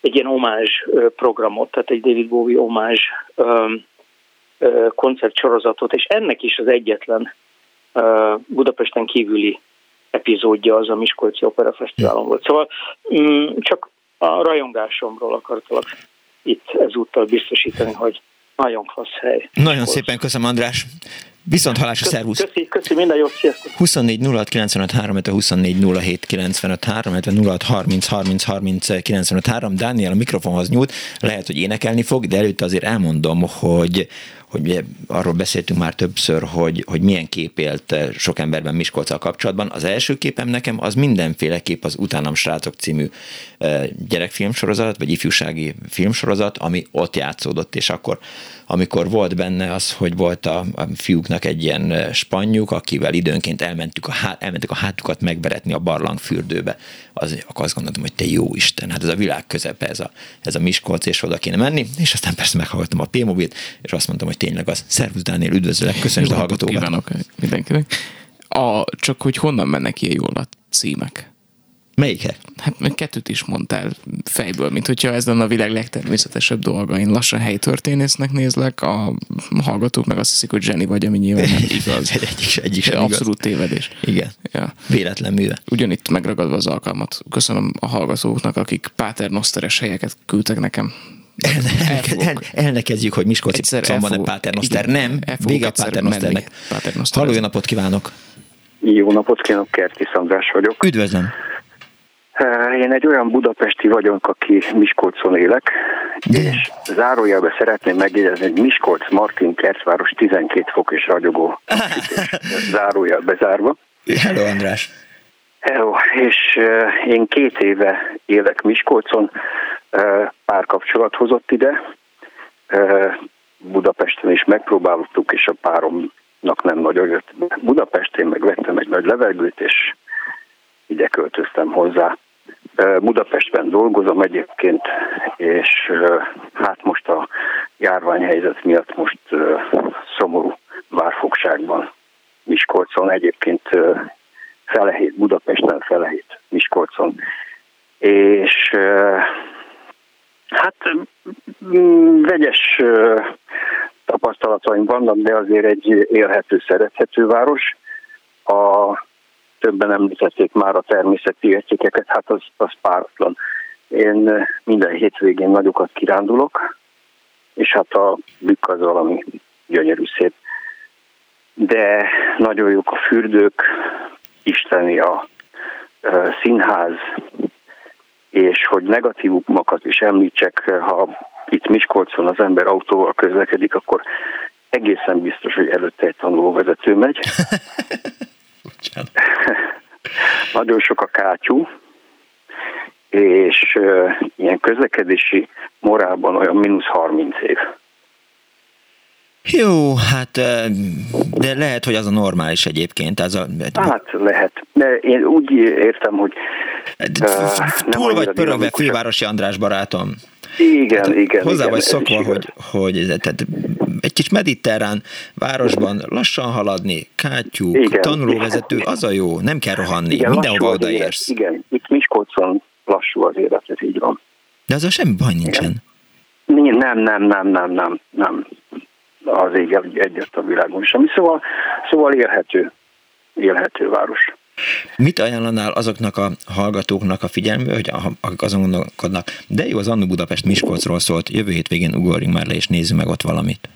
egy ilyen omázs programot, tehát egy David Bowie omázs koncertsorozatot, és ennek is az egyetlen Budapesten kívüli epizódja az a Miskolci Opera Fesztiválon volt. Szóval mm, csak a rajongásomról akartalak itt ezúttal biztosítani, hogy nagyon klassz hely. Nagyon Miskolc. szépen köszönöm, András. Viszont halásra, szervusz! Köszi, köszi, minden jót, sziasztok! 24 06 95 3, 24 07 95 3, 06 30 30 30 95 3. Dániel a mikrofonhoz nyújt, lehet, hogy énekelni fog, de előtte azért elmondom, hogy hogy arról beszéltünk már többször, hogy, hogy milyen kép élt eh, sok emberben Miskolccal kapcsolatban. Az első képem nekem az mindenféleképp az Utánam srácok című eh, gyerekfilmsorozat, vagy ifjúsági filmsorozat, ami ott játszódott, és akkor amikor volt benne az, hogy volt a, a fiúknak egy ilyen spanyjuk, akivel időnként elmentük a, há, elmentük a hátukat megberetni a barlangfürdőbe, az, akkor azt gondoltam, hogy te jó Isten, hát ez a világ közepe, ez a, ez a Miskolc, és oda kéne menni, és aztán persze meghallgattam a P-mobilt, és azt mondtam, hogy tényleg az. Szervusz Dániel, üdvözlök, köszönjük a hallgatókat. Kívánok mindenkinek. A, csak hogy honnan mennek ilyen jól a címek? Melyikek? Hát kettőt is mondtál fejből, mint hogyha ez lenne a világ legtermészetesebb dolga. Én lassan helytörténésznek nézlek, a hallgatók meg azt hiszik, hogy Jenny vagy, ami nyilván nem igaz. egyik, egyik sem Abszolút igaz. tévedés. Igen. Ja. Véletlen műve. Ugyanitt megragadva az alkalmat. Köszönöm a hallgatóknak, akik páternoszteres helyeket küldtek nekem. El, el, elnekezdjük, hogy Miskolci a Páternoszter. Nem, vége a Páternoszternek. Halló, jó napot kívánok! Jó napot kívánok, Kerti Szandrás vagyok. Üdvözlöm! Én egy olyan budapesti vagyok, aki Miskolcon élek, De. és zárójelbe szeretném megjegyezni, hogy Miskolc Martin Kertváros 12 fok és ragyogó. zárójelbe zárva. Hello, András! Hello, és én két éve élek Miskolcon, párkapcsolat hozott ide, Budapesten is megpróbáltuk, és a páromnak nem nagyon jött. Budapestén megvettem egy nagy levegőt, és ide költöztem hozzá. Budapestben dolgozom egyébként, és hát most a járványhelyzet miatt most szomorú várfogságban Miskolcon, egyébként felehét Budapesten, felehét Miskolcon. És hát vegyes tapasztalataim vannak, de azért egy élhető, szerethető város. A többen említették már a természeti értékeket, hát az, az páratlan. Én minden hétvégén nagyokat kirándulok, és hát a bükk az valami gyönyörű szép. De nagyon jók a fürdők, isteni a színház, és hogy negatívumokat is említsek, ha itt Miskolcon az ember autóval közlekedik, akkor egészen biztos, hogy előtte egy tanulóvezető megy. Nagyon sok a kátyú, és uh, ilyen közlekedési morálban olyan mínusz 30 év. Jó, hát de lehet, hogy az a normális egyébként. Az a... Hát lehet, de én úgy értem, hogy uh, Túl vagy pörögve, fővárosi András barátom. Igen, hát, igen. Hozzá igen, vagy szokva, hogy, hogy tehát egy kis mediterrán városban lassan haladni, kátyúk, igen, tanulóvezető, az a jó, nem kell rohanni, igen, mindenhova odaérsz. Igen, itt Miskolcon lassú az élet, ez így van. De az a semmi baj nincsen. Igen. Nem, nem, nem, nem, nem, nem. Az ég egyet a világon semmi. Szóval, szóval élhető, élhető város. Mit ajánlanál azoknak a hallgatóknak a figyelmbe, hogy akik azon gondolkodnak, de jó, az Annu Budapest Miskolcról szólt, jövő hétvégén ugorjunk már le, és nézzük meg ott valamit.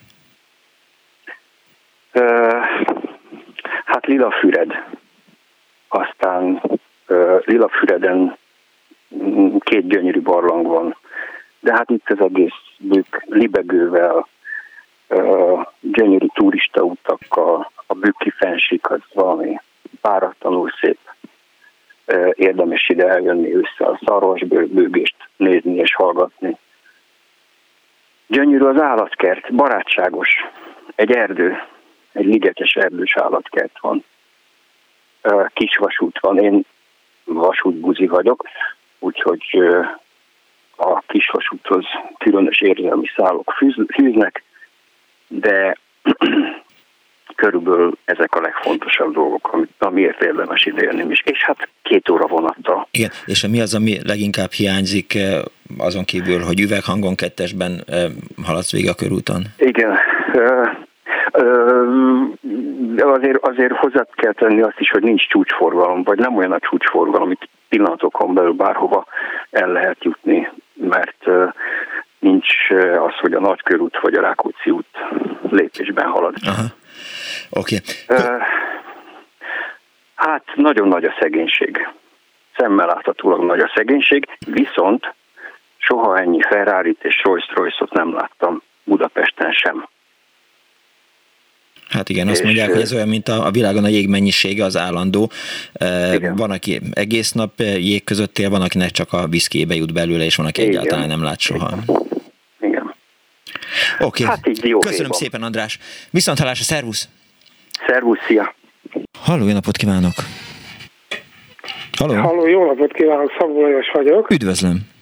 Hát Lila Füred. Aztán Lila Füreden két gyönyörű barlang van. De hát itt az egész bükk libegővel, gyönyörű turista utakkal, a bükki fensik az valami páratlanul szép. Érdemes ide eljönni össze a szarvasbőgést nézni és hallgatni. Gyönyörű az állatkert, barátságos. Egy erdő, egy ligetes erdős állatkert van. Kis vasút van, én vasútbuzi vagyok, úgyhogy a kisvasúthoz különös érzelmi szálok fűznek, de körülbelül ezek a legfontosabb dolgok, amiért érdemes idejönni is. És hát két óra vonattal. Igen, és mi az, ami leginkább hiányzik azon kívül, hogy üveghangon kettesben haladsz végig a körúton? Igen, azért, azért hozzá kell tenni azt is, hogy nincs csúcsforgalom, vagy nem olyan a csúcsforgalom, amit pillanatokon belül bárhova el lehet jutni, mert nincs az, hogy a Nagykörút vagy a Rákóczi út lépésben halad. Aha. Oké. Okay. Hát nagyon nagy a szegénység. Szemmel láthatólag nagy a szegénység, viszont soha ennyi ferrari és Rolls-Royce-ot nem láttam Budapesten sem. Hát igen, azt mondják, hogy ez olyan, mint a, a világon a jég mennyisége az állandó. Igen. Van, aki egész nap jég között él, van, akinek csak a viszkébe jut belőle, és van, aki igen. egyáltalán nem lát soha. Igen. Oké. Okay. Hát így jó Köszönöm hétban. szépen, András. Viszont hallásra, szervusz! Szervusz, szia! Halló, jó napot kívánok! Halló! Halló, jó napot kívánok, Szabó Lajos vagyok. Üdvözlöm!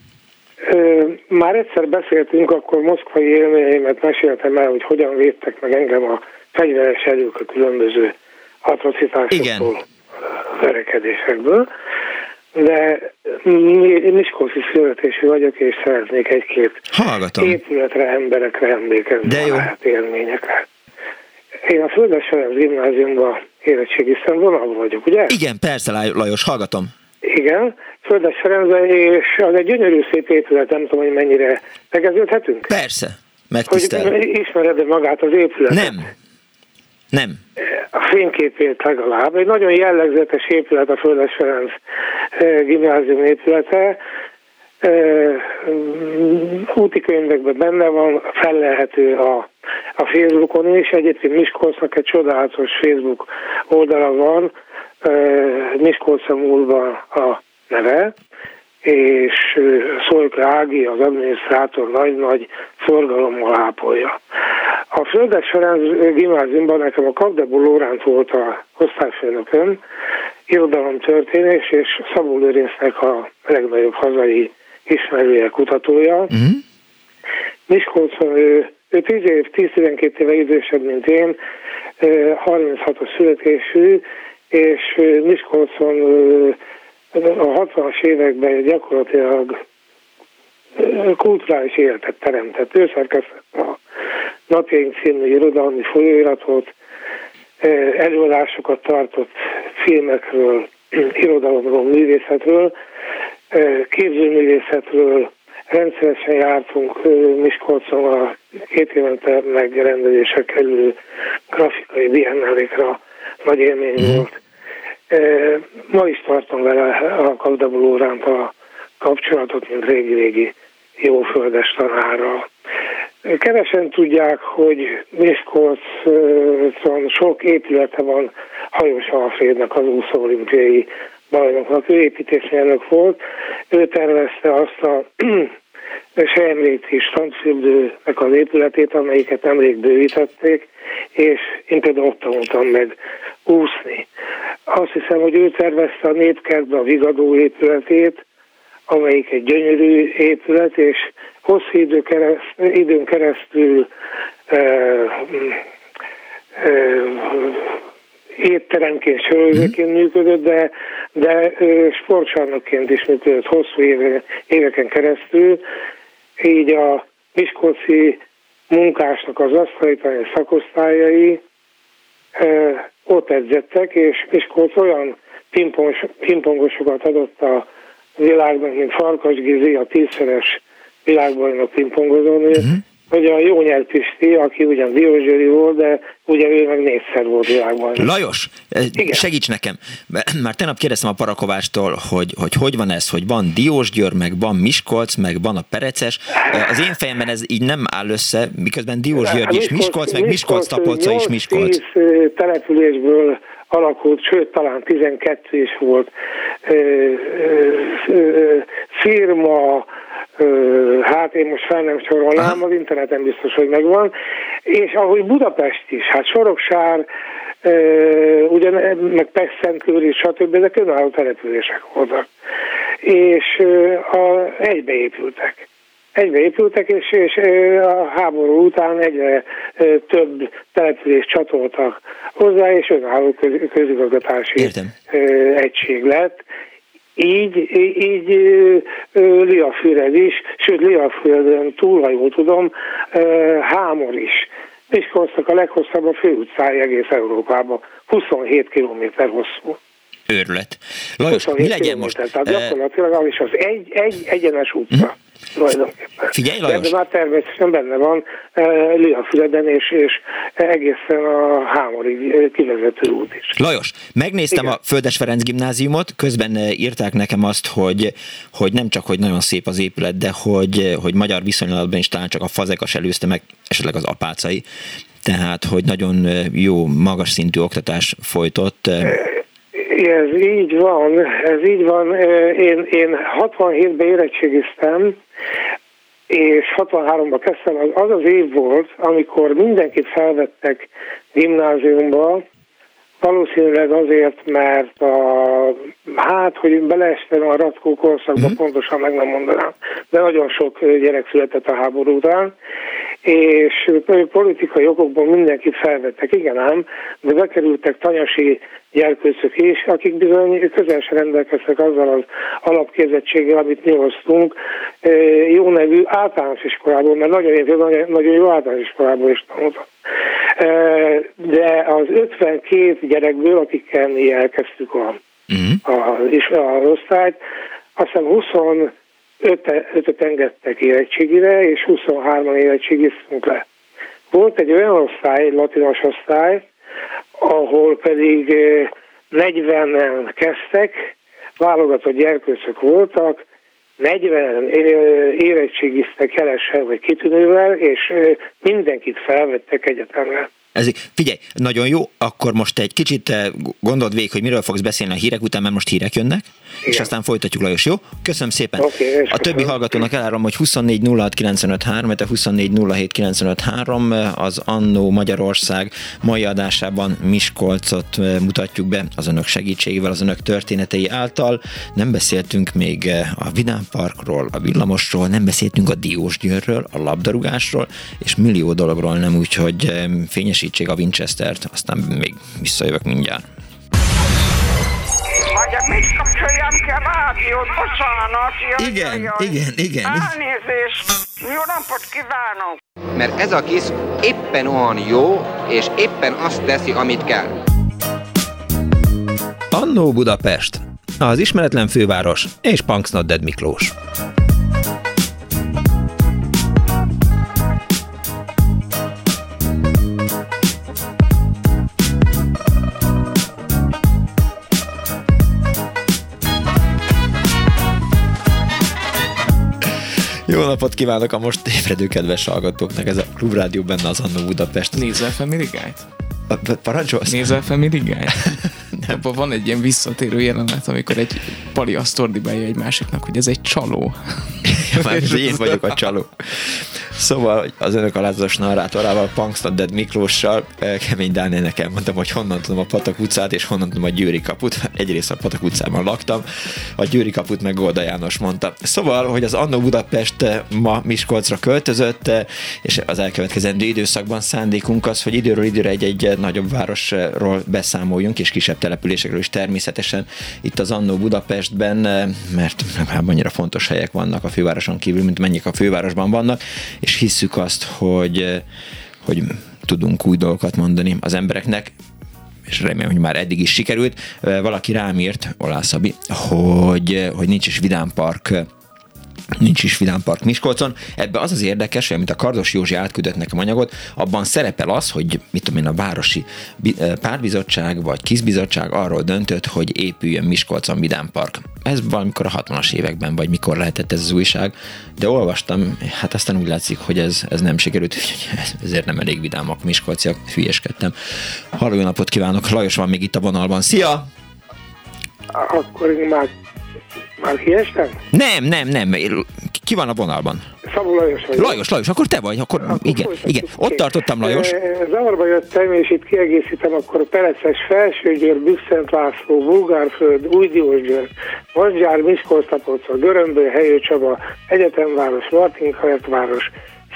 Már egyszer beszéltünk, akkor moszkvai élményeimet meséltem el, hogy hogyan védtek meg engem a fegyveres erők a különböző atrocitásoktól, verekedésekből. De Miskolci születésű vagyok, és szeretnék egy-két Hallgatom. épületre, emberekre emlékezni De jó. a élményekre. Én a Földes Ferenc gimnáziumban érettségiztem vonalban vagyok, ugye? Igen, persze, Lajos, hallgatom. Igen, Földes Ferencben, és az egy gyönyörű szép épület, nem tudom, hogy mennyire megeződhetünk? Persze, megtisztel. Hogy ismered magát az épületet? Nem. Nem. A fényképét legalább. Egy nagyon jellegzetes épület a Földes Ferenc eh, gimnázium épülete. Eh, úti könyvekben benne van, felelhető a, a Facebookon is. Egyébként Miskolcnak egy csodálatos Facebook oldala van, eh, Miskolca múlva a neve, és Szolka Ági, az adminisztrátor nagy-nagy forgalommal ápolja. A Földes Ferenc gimnáziumban nekem a Kapdebó Lóránt volt a osztályfőnököm, irodalomtörténés, és Szabó Lőrincnek a legnagyobb hazai ismerője, kutatója. Uh-huh. Miskolcon ő, ő 10 év, 10-12 éve idősebb, mint én, 36-os születésű, és Miskolcon a 60-as években gyakorlatilag kulturális életet teremtett. Ő szerkesztett a Napjaink című irodalmi folyóiratot, előadásokat tartott filmekről, irodalomról, művészetről, képzőművészetről, rendszeresen jártunk Miskolcon a két évente megrendezésre kerülő grafikai biennálékra nagy élmény mhm. volt. Ma is tartom vele a Kavdabuló a kapcsolatot, mint régi-régi jóföldes tanárral. Kevesen tudják, hogy Miskolcon sok épülete van Hajós Alfrédnek, az úszó olimpiai bajnoknak. Ő építészmérnök volt, ő tervezte azt a Sejemréti strandfürdőnek az épületét, amelyiket nemrég bővítették, és én például ott tanultam meg úszni. Azt hiszem, hogy ő tervezte a népkertbe a Vigadó épületét, amelyik egy gyönyörű épület, és hosszú idő kereszt, időn keresztül e, e, étteremként, sörözőként mhm. működött, de, de sportcsarnokként is működött hosszú éve, éveken keresztül. Így a Miskolci munkásnak az asztalitani szakosztályai ott edzettek, és Miskolc olyan pingpongosokat adott a világnak, mint Farkas Gizi, a tízszeres világbajnok pingpongozónő, uh-huh. Hogy a jó Pisti, aki ugyan Diózsőri volt, de ugye ő meg négyszer volt világban. Lajos, eh, Igen. segíts nekem. Már tegnap kérdeztem a Parakovástól, hogy, hogy hogy van ez, hogy van Diósgyőr, meg van Miskolc, meg van a Pereces. Eh, az én fejemben ez így nem áll össze, miközben Diósgyőr is Miskolc, meg Miskolc Tapolca is Miskolc. Eh, településből alakult, sőt talán 12 is volt firma, hát én most fel nem sorolnám, az interneten biztos, hogy megvan, és ahogy Budapest is, hát Soroksár, ugyan, meg Pesszentkőr is, stb., ezek önálló települések voltak. És a, egybeépültek. egyre épültek, és, és a háború után egyre több települést csatoltak hozzá, és önálló közigazgatási Értem. egység lett. Így, így Liafüred is, sőt Liafüreden túl, ha jól tudom, Hámor is. Miskolcnak a leghosszabb a főutcája egész Európában, 27 km hosszú. Őrület. Lajos, mi legyen most? Tehát gyakorlatilag az is az egy, egy egyenes utca. Uh-huh tulajdonképpen. Figyelj, Lajos! De már természetesen benne van e, Liafüleden és, és egészen a Hámorig kivezető út is. Lajos, megnéztem Igen. a Földes Ferenc gimnáziumot, közben eh, írták nekem azt, hogy, hogy nem csak, hogy nagyon szép az épület, de hogy, hogy magyar viszonylatban is talán csak a fazekas előzte meg, esetleg az apácai. Tehát, hogy nagyon eh, jó, magas szintű oktatás folytott. Ez így van, ez így van. Én, én 67-ben érettségiztem, és 63-ban kezdtem, az, az az év volt, amikor mindenkit felvettek gimnáziumba, valószínűleg azért, mert a, hát, hogy beleestem a ratkó korszakba, mm. pontosan meg nem mondanám, de nagyon sok gyerek született a háború után, és politikai okokból mindenki felvettek, igen ám, de bekerültek tanyasi gyerkőcök is, akik bizony közel rendelkeztek azzal az alapképzettséggel, amit mi hoztunk, jó nevű általános iskolából, mert nagyon, jó, nagyon, jó általános iskolából is tanultam. De az 52 gyerekből, akikkel mi elkezdtük a, mhm. a, a, a osztályt, azt hiszem 20 5-öt engedtek érettségire, és 23-an érettségiztünk le. Volt egy olyan osztály, latinos osztály, ahol pedig eh, 40-en kezdtek, válogatott gyerkőcök voltak, 40 eh, érettségiztek kelesen vagy kitűnővel, és eh, mindenkit felvettek egyetemre. Ez, figyelj, nagyon jó, akkor most egy kicsit eh, gondold végig, hogy miről fogsz beszélni a hírek után, mert most hírek jönnek, Igen. és aztán folytatjuk Lajos, jó? Köszönöm szépen. Okay, a többi hallgatónak elárom, hogy 24 06 a 24 az Annó Magyarország mai adásában Miskolcot eh, mutatjuk be az önök segítségével, az önök történetei által. Nem beszéltünk még eh, a Vidám Parkról, a villamosról, nem beszéltünk a Diósgyőrről, a labdarúgásról, és millió dologról nem, úgyhogy fényes erősítsék a Winchester-t, aztán még visszajövök mindjárt. Vagy mit kapcsoljam ki a rádiót? Bocsánat. Jaj, igen, jaj. igen, igen. Elnézést. Jó napot kívánok. Mert ez a kis éppen olyan jó, és éppen azt teszi, amit kell. Annó Budapest, az ismeretlen főváros és Punksnodded Miklós. Jó napot kívánok a most ébredő kedves hallgatóknak, ez a Klubrádió benne az Annó Budapest. Nézel Family Guide? Parancsolsz? Nézel Family Guide? Abban van egy ilyen visszatérő jelenet, amikor egy pali azt ordibálja egy másiknak, hogy ez egy csaló. Már én vagyok a csaló. Szóval az önök alázatos narrátorával, Punksnodded Miklóssal, eh, Kemény Dánielnek elmondtam, hogy honnan tudom a Patak utcát, és honnan tudom a Győri kaput. Egyrészt a Patak utcában laktam, a Győri kaput meg Golda János mondta. Szóval, hogy az Annó Budapest eh, ma Miskolcra költözött, eh, és az elkövetkezendő időszakban szándékunk az, hogy időről időre egy-egy nagyobb városról beszámoljunk, és kisebb településekről is természetesen itt az Annó Budapestben, mert legalább annyira fontos helyek vannak a fővároson kívül, mint mennyik a fővárosban vannak, és hisszük azt, hogy, hogy tudunk új dolgokat mondani az embereknek, és remélem, hogy már eddig is sikerült. Valaki rám írt, Olá hogy, hogy nincs is Vidám Park nincs is Vidám Park Miskolcon. Ebbe az az érdekes, hogy amit a Kardos Józsi átküldött nekem anyagot, abban szerepel az, hogy mit tudom én, a városi eh, párbizottság vagy kizbizottság arról döntött, hogy épüljön Miskolcon Vidám Park. Ez valamikor a 60-as években, vagy mikor lehetett ez az újság, de olvastam, hát aztán úgy látszik, hogy ez, ez nem sikerült, ezért nem elég vidámak Miskolciak, hülyeskedtem. Halló, napot kívánok, Lajos van még itt a vonalban. Szia! Akkor én már már kiestem? Nem, nem, nem. Ki van a vonalban? Szabó Lajos vagy. Lajos, Lajos, akkor te vagy, akkor, akkor igen, igen. Ott tartottam, Lajos. Zavarba jöttem, és itt kiegészítem, akkor Peleces, Felsőgyőr, Bükszent László, Bulgárföld, Új Diósgyőr, Vasgyár, Miskolc, Tapolca, Görömbő, Helyő Csaba, Egyetemváros, Martinkajetváros,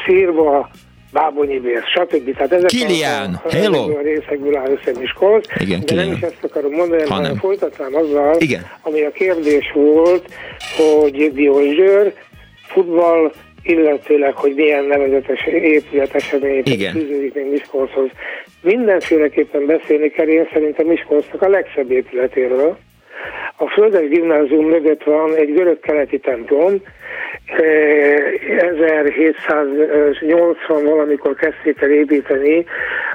Szírva, Bábonyi Bér, stb. Tehát ezek Kilian, a, a, hello. a részekből áll össze Miskolc, Igen, de Kilian. nem is ezt akarom mondani, hanem, hanem folytatnám azzal, Igen. ami a kérdés volt, hogy Diósgyőr, futball, illetőleg, hogy milyen nevezetes épület események fűződik még Miskolchoz. Mindenféleképpen beszélni kell, én szerintem Miskolcnak a legszebb épületéről. A Földes Gimnázium mögött van egy görög-keleti templom, 1780 valamikor kezdték el építeni,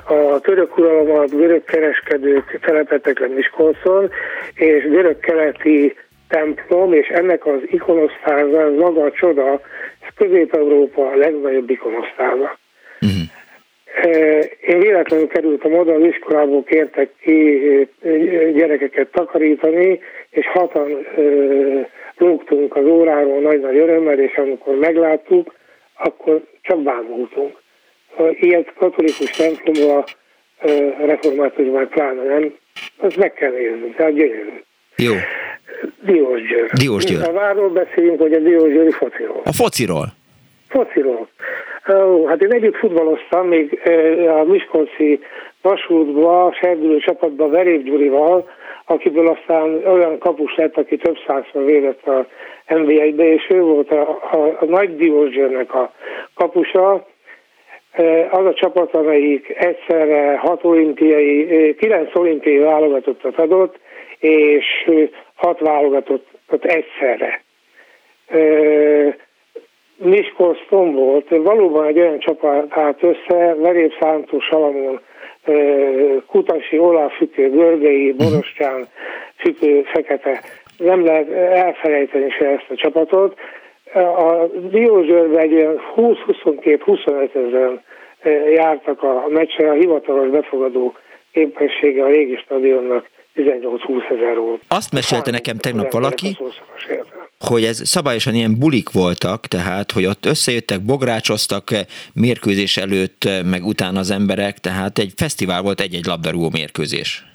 a török uralom alatt görög kereskedők telepettek le Miskolcon, és görög-keleti templom, és ennek az ikonosztáza, az maga a csoda, ez Közép-Európa legnagyobb ikonosztáza. Uh-huh. Én véletlenül kerültem oda, az iskolából kértek ki gyerekeket takarítani, és hatan lógtunk az óráról nagy-nagy örömmel, és amikor megláttuk, akkor csak bámultunk. Ilyet katolikus templomba reformátusban pláne nem, azt meg kell nézni, tehát gyönyörű. Jó. Diósgyőr. Diósgyőr. A várról beszélünk, hogy a Diósgyőri fociról. A fociról. Fociról. Ó, hát én együtt futballoztam, még a Miskolci vasútba, serdülő csapatban Verév Gyurival, akiből aztán olyan kapus lett, aki több százszor védett a NBA-be, és ő volt a, a, a nagy Diósgyőrnek a kapusa, az a csapat, amelyik egyszerre hat olimpiai, kilenc olimpiai válogatottat adott, és hat válogatottat egyszerre. Miskolc volt, valóban egy olyan csapat állt össze, Veréb Szántó, Salamon, Kutasi, Olaf Fütő, Görgei, Borostyán, Fütő, Fekete. Nem lehet elfelejteni se ezt a csapatot. A Diózsőrben egy olyan 20-22-25 ezeren jártak a meccsre, a hivatalos befogadó képessége a régi stadionnak 18-20 ezer volt. Azt mesélte nekem tegnap valaki, hogy ez szabályosan ilyen bulik voltak, tehát, hogy ott összejöttek, bográcsoztak mérkőzés előtt, meg utána az emberek, tehát egy fesztivál volt egy-egy labdarúgó mérkőzés.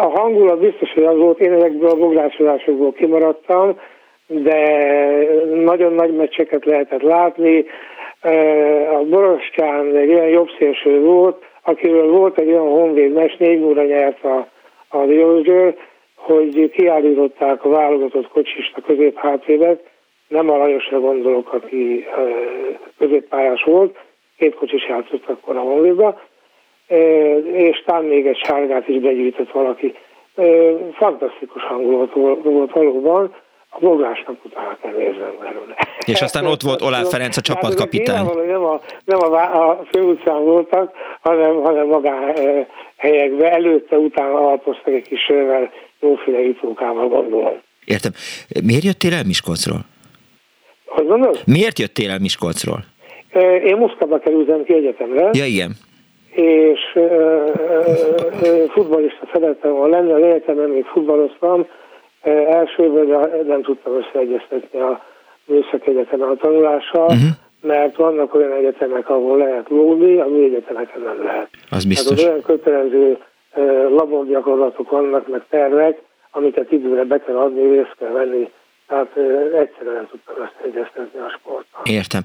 A hangulat biztos, hogy az volt, én ezekből a bográcsozásokból kimaradtam, de nagyon nagy meccseket lehetett látni. A Borostyán egy olyan jobb szélső volt, akiről volt egy olyan honvéd mes, négy óra nyert a, a Diózsőr, hogy kiállították a válogatott kocsista középhátvédet, nem a Lajosra gondolok, aki középpályás volt, két kocsis játszott akkor a Honvédba, és talán még egy sárgát is begyűjtött valaki. Fantasztikus hangulat volt valóban, a bogásnak utána kell néznem belőle. És aztán ott volt Olá Ferenc, a csapatkapitány. Nem, a, nem a, a főutcán voltak, hanem, hanem magán helyekben, előtte, utána alapoztak egy kis sörrel, jóféle itókával gondolom. Értem. Miért jöttél el Miskolcról? Hogy mondod? Miért jöttél el Miskolcról? Én Moszkvába kerültem ki egyetemre. Ja, igen. És futballista szerettem volna lenni, az egyetemen még futballoztam, elsőben de nem tudtam összeegyeztetni a műszaki egyetemen a tanulással, uh-huh. mert vannak olyan egyetemek, ahol lehet lógni, a mi egyetemeken nem lehet. Az biztos. Tehát olyan kötelező laborgyakorlatok vannak, meg tervek, amiket időre be kell adni, részt kell venni. Tehát egyszerűen nem tudtam összeegyeztetni a sporttal. Értem.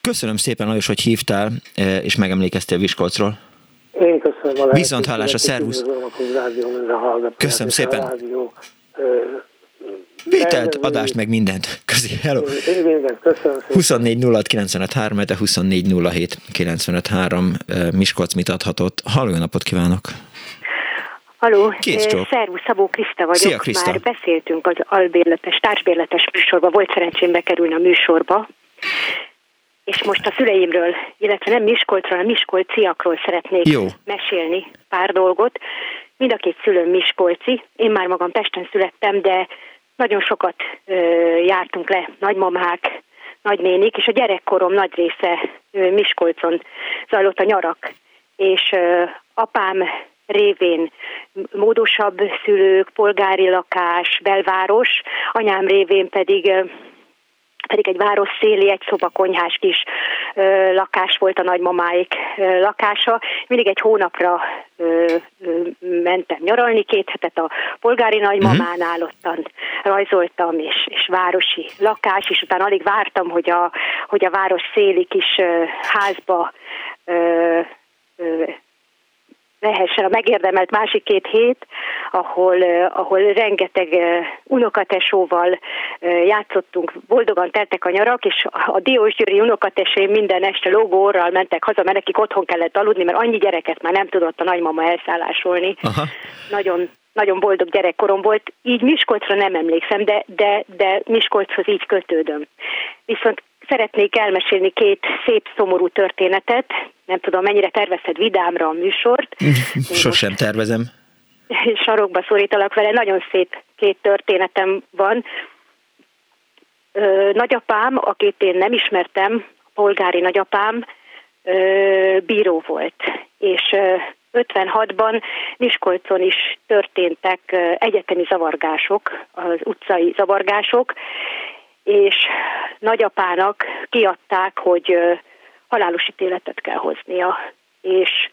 Köszönöm szépen, Lajos, hogy hívtál, és megemlékeztél Viskolcról. Én köszönöm a Viszont hallásra, szervusz. Köszönöm szépen. Vitelt, adást, meg mindent. Közi, hello. Mindent, köszönöm 24 06 953, de 24 07 953 Miskolc mit adhatott. Halló, napot kívánok! Haló, szervusz, Szabó Kriszta vagyok. Szia, Kriszta. Már beszéltünk az albérletes, társbérletes műsorba, volt szerencsém bekerülni a műsorba. És most a szüleimről, illetve nem Miskolcról, hanem Miskolciakról szeretnék Jó. mesélni pár dolgot. Mind a két szülőm Miskolci, én már magam Pesten születtem, de nagyon sokat ö, jártunk le, nagymamák, nagynénik, és a gyerekkorom nagy része ö, Miskolcon zajlott a nyarak. És ö, apám révén módosabb szülők, polgári lakás, belváros, anyám révén pedig pedig egy város széli, egy szobakonyhás kis ö, lakás volt a nagymamáik ö, lakása. Mindig egy hónapra ö, ö, mentem nyaralni, két hetet a polgári nagymamánál, ottan rajzoltam, és, és városi lakás, és utána alig vártam, hogy a, hogy a város széli kis ö, házba ö, ö, lehessen a megérdemelt másik két hét, ahol, ahol rengeteg unokatesóval játszottunk, boldogan teltek a nyarak, és a Diós Győri unokatesém minden este lógóorral mentek haza, mert nekik otthon kellett aludni, mert annyi gyereket már nem tudott a nagymama elszállásolni. Aha. Nagyon nagyon boldog gyerekkorom volt, így Miskolcra nem emlékszem, de, de, de Miskolchoz így kötődöm. Viszont szeretnék elmesélni két szép, szomorú történetet. Nem tudom, mennyire tervezted vidámra a műsort. Sosem tervezem. Sarokba szorítalak vele, nagyon szép két történetem van. Nagyapám, akit én nem ismertem, polgári nagyapám, bíró volt, és 56-ban Miskolcon is történtek egyetemi zavargások, az utcai zavargások, és nagyapának kiadták, hogy halálos ítéletet kell hoznia, és,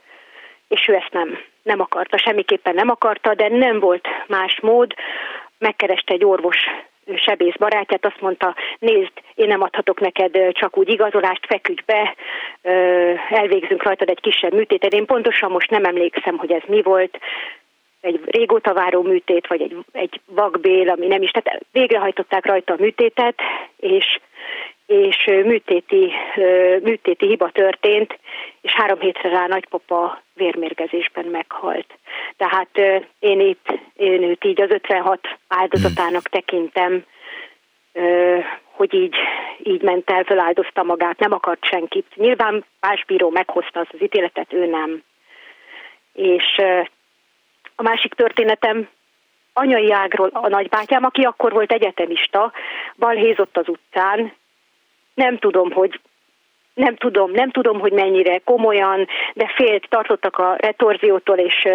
és ő ezt nem, nem akarta, semmiképpen nem akarta, de nem volt más mód, megkereste egy orvos sebész barátját, azt mondta, nézd, én nem adhatok neked csak úgy igazolást, feküdj be, elvégzünk rajtad egy kisebb műtétet. Én pontosan most nem emlékszem, hogy ez mi volt, egy régóta váró műtét, vagy egy, egy vakbél, ami nem is, tehát végrehajtották rajta a műtétet, és, és műtéti, műtéti hiba történt, és három hétre rá nagypapa vérmérgezésben meghalt. Tehát én itt, én őt így az 56 áldozatának tekintem, hogy így, így ment el, feláldozta magát, nem akart senkit. Nyilván más bíró meghozta az, az ítéletet, ő nem. És a másik történetem anyai ágról a nagybátyám, aki akkor volt egyetemista, balhézott az utcán. Nem tudom, hogy nem tudom, nem tudom, hogy mennyire komolyan, de félt, tartottak a retorziótól, és,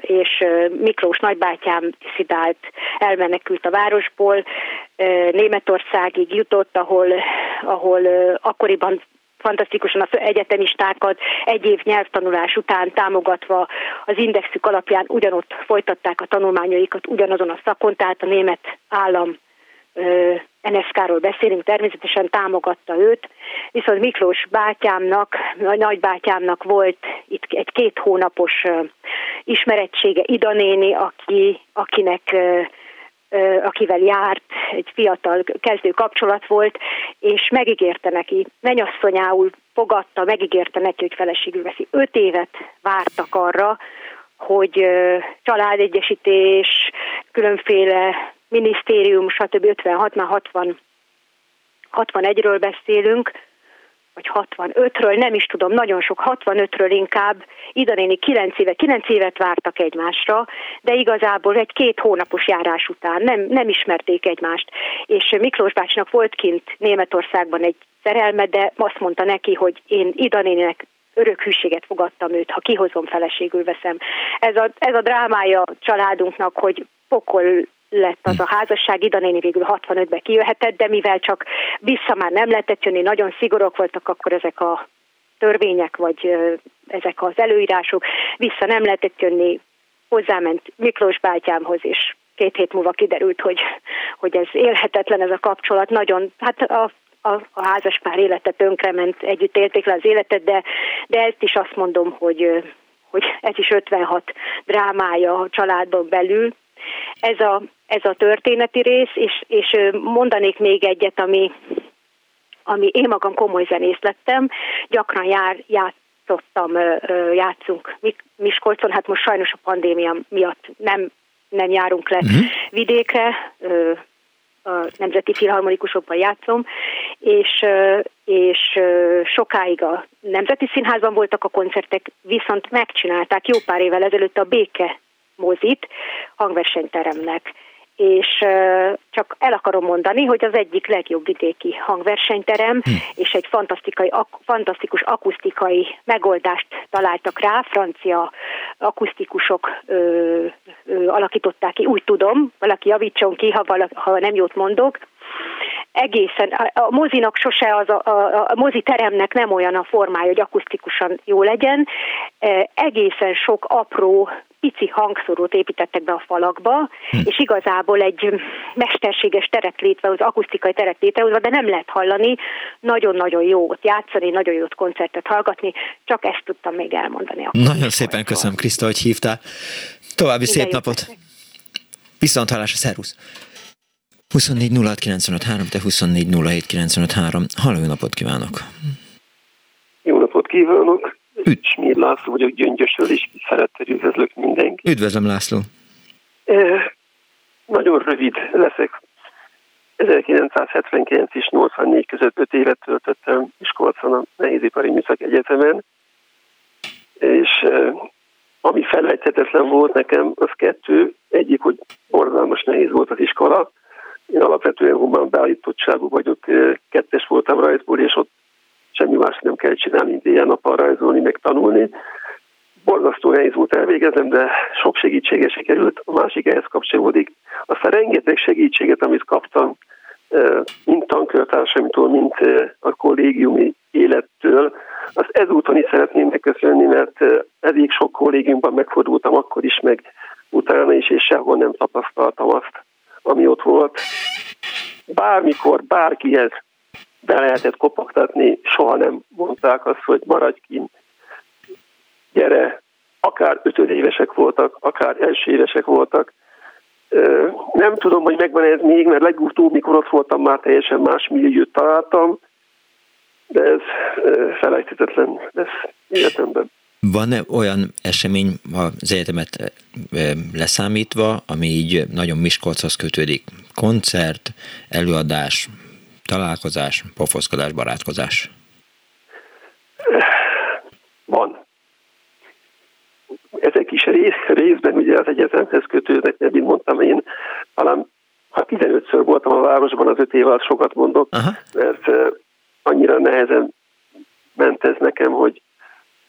és Miklós nagybátyám szidált, elmenekült a városból, Németországig jutott, ahol, ahol akkoriban fantasztikusan az egyetemistákat egy év nyelvtanulás után támogatva az indexük alapján ugyanott folytatták a tanulmányaikat ugyanazon a szakon, tehát a német állam NSK-ról beszélünk, természetesen támogatta őt, viszont Miklós bátyámnak, nagybátyámnak volt itt egy két hónapos ismerettsége, Ida néni, aki, akinek akivel járt, egy fiatal kezdő kapcsolat volt, és megígérte neki, mennyasszonyául fogadta, megígérte neki, hogy feleségül veszi. Öt évet vártak arra, hogy családegyesítés, különféle minisztérium, stb. 56 60, 61-ről beszélünk, vagy 65-ről, nem is tudom, nagyon sok, 65-ről inkább, Idanéni 9 éve, 9 évet vártak egymásra, de igazából egy két hónapos járás után nem, nem ismerték egymást. És Miklós bácsinak volt kint Németországban egy szerelme, de azt mondta neki, hogy én Idanéninek örök hűséget fogadtam őt, ha kihozom feleségül veszem. Ez a, ez a drámája családunknak, hogy pokol lett az a házasság, Ida néni végül 65-ben kijöhetett, de mivel csak vissza már nem lehetett jönni, nagyon szigorúak voltak akkor ezek a törvények, vagy ezek az előírások, vissza nem lehetett jönni, hozzáment Miklós bátyámhoz, és két hét múlva kiderült, hogy, hogy ez élhetetlen ez a kapcsolat, nagyon, hát a a, a házaspár élete tönkrement, együtt élték le az életet, de, de ezt is azt mondom, hogy, hogy ez is 56 drámája a családon belül. Ez a, ez a történeti rész, és, és mondanék még egyet, ami, ami én magam komoly zenész lettem, gyakran jár, játszottam, játszunk Miskolcon, hát most sajnos a pandémia miatt nem, nem járunk le uh-huh. vidékre, a Nemzeti Filharmonikusokban játszom, és, és sokáig a Nemzeti Színházban voltak a koncertek, viszont megcsinálták jó pár évvel ezelőtt a Béke mozit hangversenyteremnek és csak el akarom mondani, hogy az egyik legjobb vidéki hangversenyterem, hm. és egy fantasztikai, ak- fantasztikus akusztikai megoldást találtak rá, francia akusztikusok ö, ö, alakították ki, úgy tudom, valaki javítson ki, ha, valaki, ha nem jót mondok. egészen, a mozinak sose az, a, a, a mozi teremnek nem olyan a formája, hogy akusztikusan jó legyen, egészen sok apró pici hangszórót építettek be a falakba, hm. és igazából egy mesterséges teret létrehoz, akusztikai teret létrehozva, de nem lehet hallani, nagyon-nagyon jót játszani, nagyon jót koncertet hallgatni, csak ezt tudtam még elmondani. Nagyon szépen köszönöm, Kriszta, hogy hívtál. További szép napot! Viszont hallásra, szervusz! 24 te 24 Halló, jó napot kívánok! Jó napot kívánok! Üdv. Smír László vagyok Gyöngyösről, és szeretettel üdvözlök mindenkit. Üdvözlöm László! E, nagyon rövid leszek. 1979 és 84 között 5 évet töltöttem Miskolcon a Nehézipari Műszak Egyetemen, és ami felejthetetlen volt nekem, az kettő. Egyik, hogy borzalmas nehéz volt az iskola. Én alapvetően humán beállítottságú vagyok, kettes voltam rajzból, és ott semmi más nem kell csinálni, mint ilyen nappal rajzolni, meg tanulni. Borzasztó nehéz volt elvégezem, de sok segítsége sikerült. A másik ehhez kapcsolódik. Aztán rengeteg segítséget, amit kaptam, mint tankörtársaimtól, mint a kollégiumi élettől, azt ezúton is szeretném megköszönni, mert elég sok kollégiumban megfordultam akkor is, meg utána is, és sehol nem tapasztaltam azt, ami ott volt. Bármikor, bárkihez be lehetett kopogtatni, soha nem mondták azt, hogy maradj kint, gyere, akár ötödévesek voltak, akár első évesek voltak. Nem tudom, hogy megvan ez még, mert legutóbb, mikor ott voltam, már teljesen más milliót találtam, de ez felejthetetlen lesz életemben. Van-e olyan esemény az egyetemet leszámítva, ami így nagyon Miskolchoz kötődik? Koncert, előadás, találkozás, pofoszkodás, barátkozás? Van. Ezek is rész, részben ugye az egyetemhez kötődnek, mert mint mondtam, én talán ha 15-ször voltam a városban az öt év alatt sokat mondok, Aha. mert annyira nehezen ment ez nekem, hogy,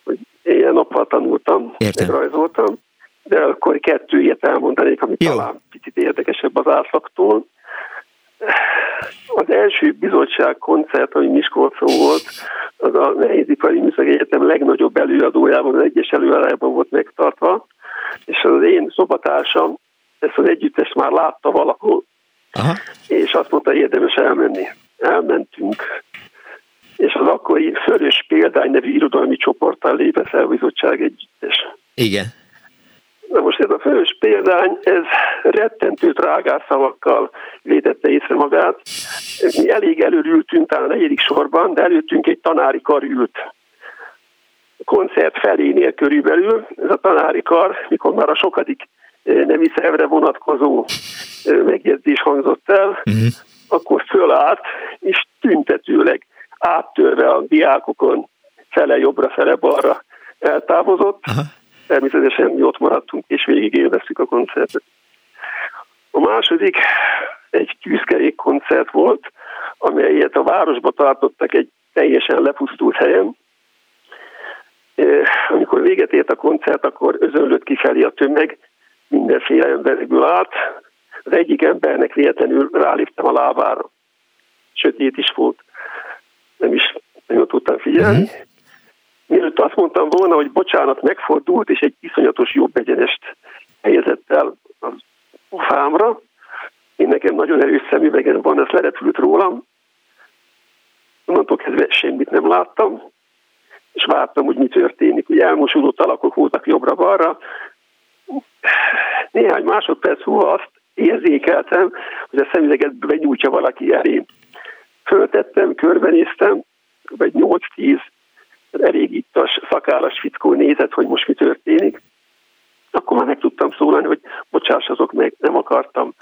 hogy éjjel-nappal tanultam, rajzoltam, de akkor kettő ilyet elmondanék, ami Jó. talán picit érdekesebb az átlagtól. Az első bizottság koncert, ami Miskolcon volt, az a Nehézipari Műszaki Egyetem legnagyobb előadójában, az egyes előadójában volt megtartva, és az én szobatársam ezt az együttest már látta valahol, Aha. és azt mondta, érdemes elmenni. Elmentünk, és az akkori Fölös Példány nevű irodalmi csoporttal a bizottság együttes. Igen. Na most ez a fős példány, ez rettentő drágás szavakkal védette észre magát. Mi elég előrültünk, talán a negyedik sorban, de előttünk egy tanári kar ült. A koncert felénél körülbelül, ez a tanári kar, mikor már a sokadik eh, nemi szervre vonatkozó eh, megjegyzés hangzott el, uh-huh. akkor fölállt, és tüntetőleg áttörve a diákokon fele jobbra, fele balra eltávozott. Aha. Természetesen mi ott maradtunk, és végig élveztük a koncertet. A második egy tűzkerék koncert volt, amelyet a városba tartottak egy teljesen lepusztult helyen. Amikor véget ért a koncert, akkor özönlött kifelé a tömeg, mindenféle emberekből állt. Az egyik embernek véletlenül ráléptem a lábára. Sötét is volt nem is nagyon tudtam figyelni. Uh-huh. Mielőtt azt mondtam volna, hogy bocsánat, megfordult, és egy iszonyatos jobb egyenest helyezett el a fámra. Én nekem nagyon erős szemüvegem van, ez lerepült rólam. Onnantól kezdve semmit nem láttam, és vártam, hogy mi történik. Ugye elmosódott alakok voltak jobbra-balra. Néhány másodperc múlva azt érzékeltem, hogy a szemüveget benyújtja valaki elém föltettem, körbenéztem, vagy 8-10 elég ittas, szakállas fickó nézett, hogy most mi történik. Akkor már meg tudtam szólalni, hogy bocsáss azok meg, nem akartam.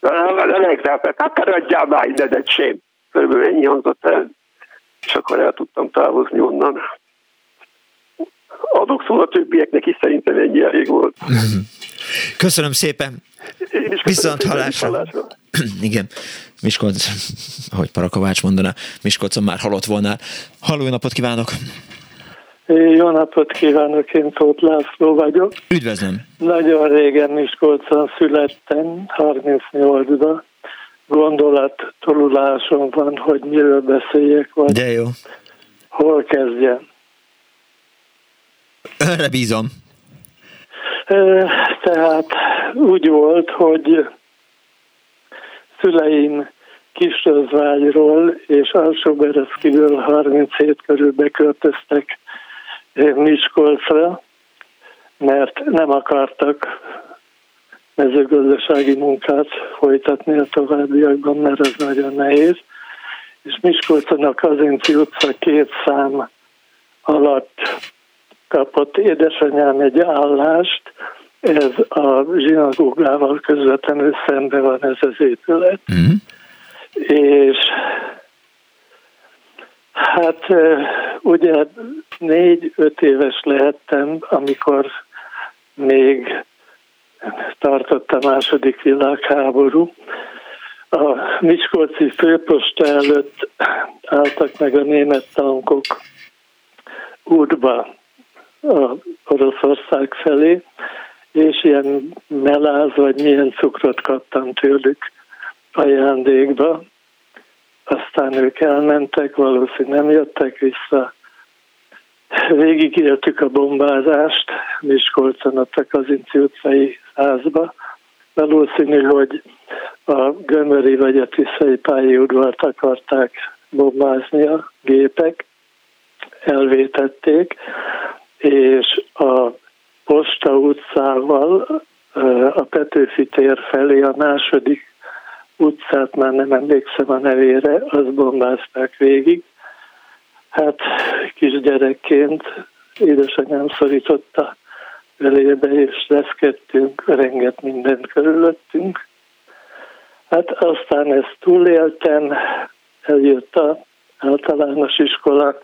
Legfeljebb, akaradjál már innen egy sém. Körülbelül ennyi hangzott el, és akkor el tudtam távozni onnan. Adok szól a többieknek is szerintem ennyi elég volt. Köszönöm szépen. Viszont hallásra. Igen, Miskolc, ahogy Parakovács mondaná, Miskolcon már halott volna. Halló, napot kívánok! Jó napot kívánok, én Tóth László vagyok. Üdvözlöm! Nagyon régen Miskolcon születtem, 38-ban. gondolat tolulásom van, hogy miről beszéljek, vagy De jó. hol kezdjem. Önre bízom. Tehát úgy volt, hogy szüleim Kisrözvágyról és Alsóbereszkiből 37 körül beköltöztek Miskolcra, mert nem akartak mezőgazdasági munkát folytatni a továbbiakban, mert ez nagyon nehéz. És Miskolcon a Kazinci utca két szám alatt kapott édesanyám egy állást, ez a zsinagógával közvetlenül szembe van ez az épület. Mm. És hát ugye négy-öt éves lehettem, amikor még tartott a második világháború. A Miskolci főposta előtt álltak meg a német tankok útba Oroszország felé, és ilyen meláz vagy milyen cukrot kaptam tőlük ajándékba. Aztán ők elmentek, valószínűleg nem jöttek vissza. Végigéltük a bombázást Miskolcon a Kazinci utcai házba. Valószínű, hogy a Gömöri vagy a Tiszai pályaudvart akarták bombázni a gépek, elvétették, és a Posta utcával a Petőfi tér felé a második utcát, már nem emlékszem a nevére, azt bombázták végig. Hát kisgyerekként édesanyám szorította elébe, és leszkedtünk, renget mindent körülöttünk. Hát aztán ezt túléltem, eljött a általános iskola,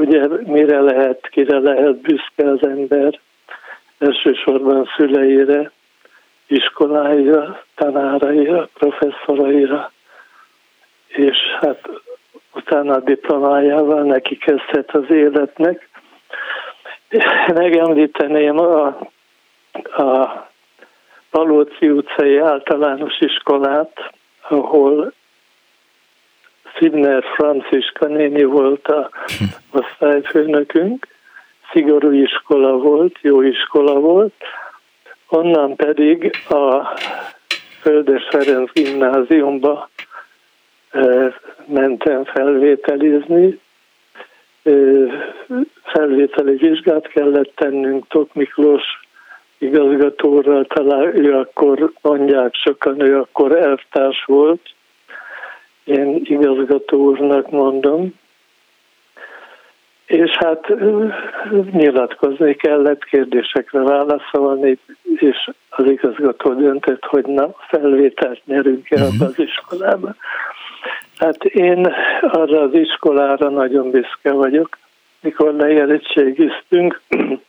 ugye mire lehet, kire lehet büszke az ember, elsősorban szüleire, iskoláira, tanáraira, professzoraira, és hát utána a diplomájával neki kezdhet az életnek. Megemlíteném a, a Palóci utcai általános iskolát, ahol Szibner Franciska néni volt a osztályfőnökünk, szigorú iskola volt, jó iskola volt, onnan pedig a Földes Ferenc gimnáziumba mentem felvételizni. Felvételi vizsgát kellett tennünk Tok Miklós igazgatóra, talán ő akkor mondják sokan, ő akkor elvtárs volt, én igazgató úrnak mondom, és hát nyilatkozni kellett, kérdésekre válaszolni, és az igazgató döntött, hogy na, felvételt nyerünk el uh-huh. az iskolába. Hát én arra az iskolára nagyon büszke vagyok. Mikor leérettségiztünk,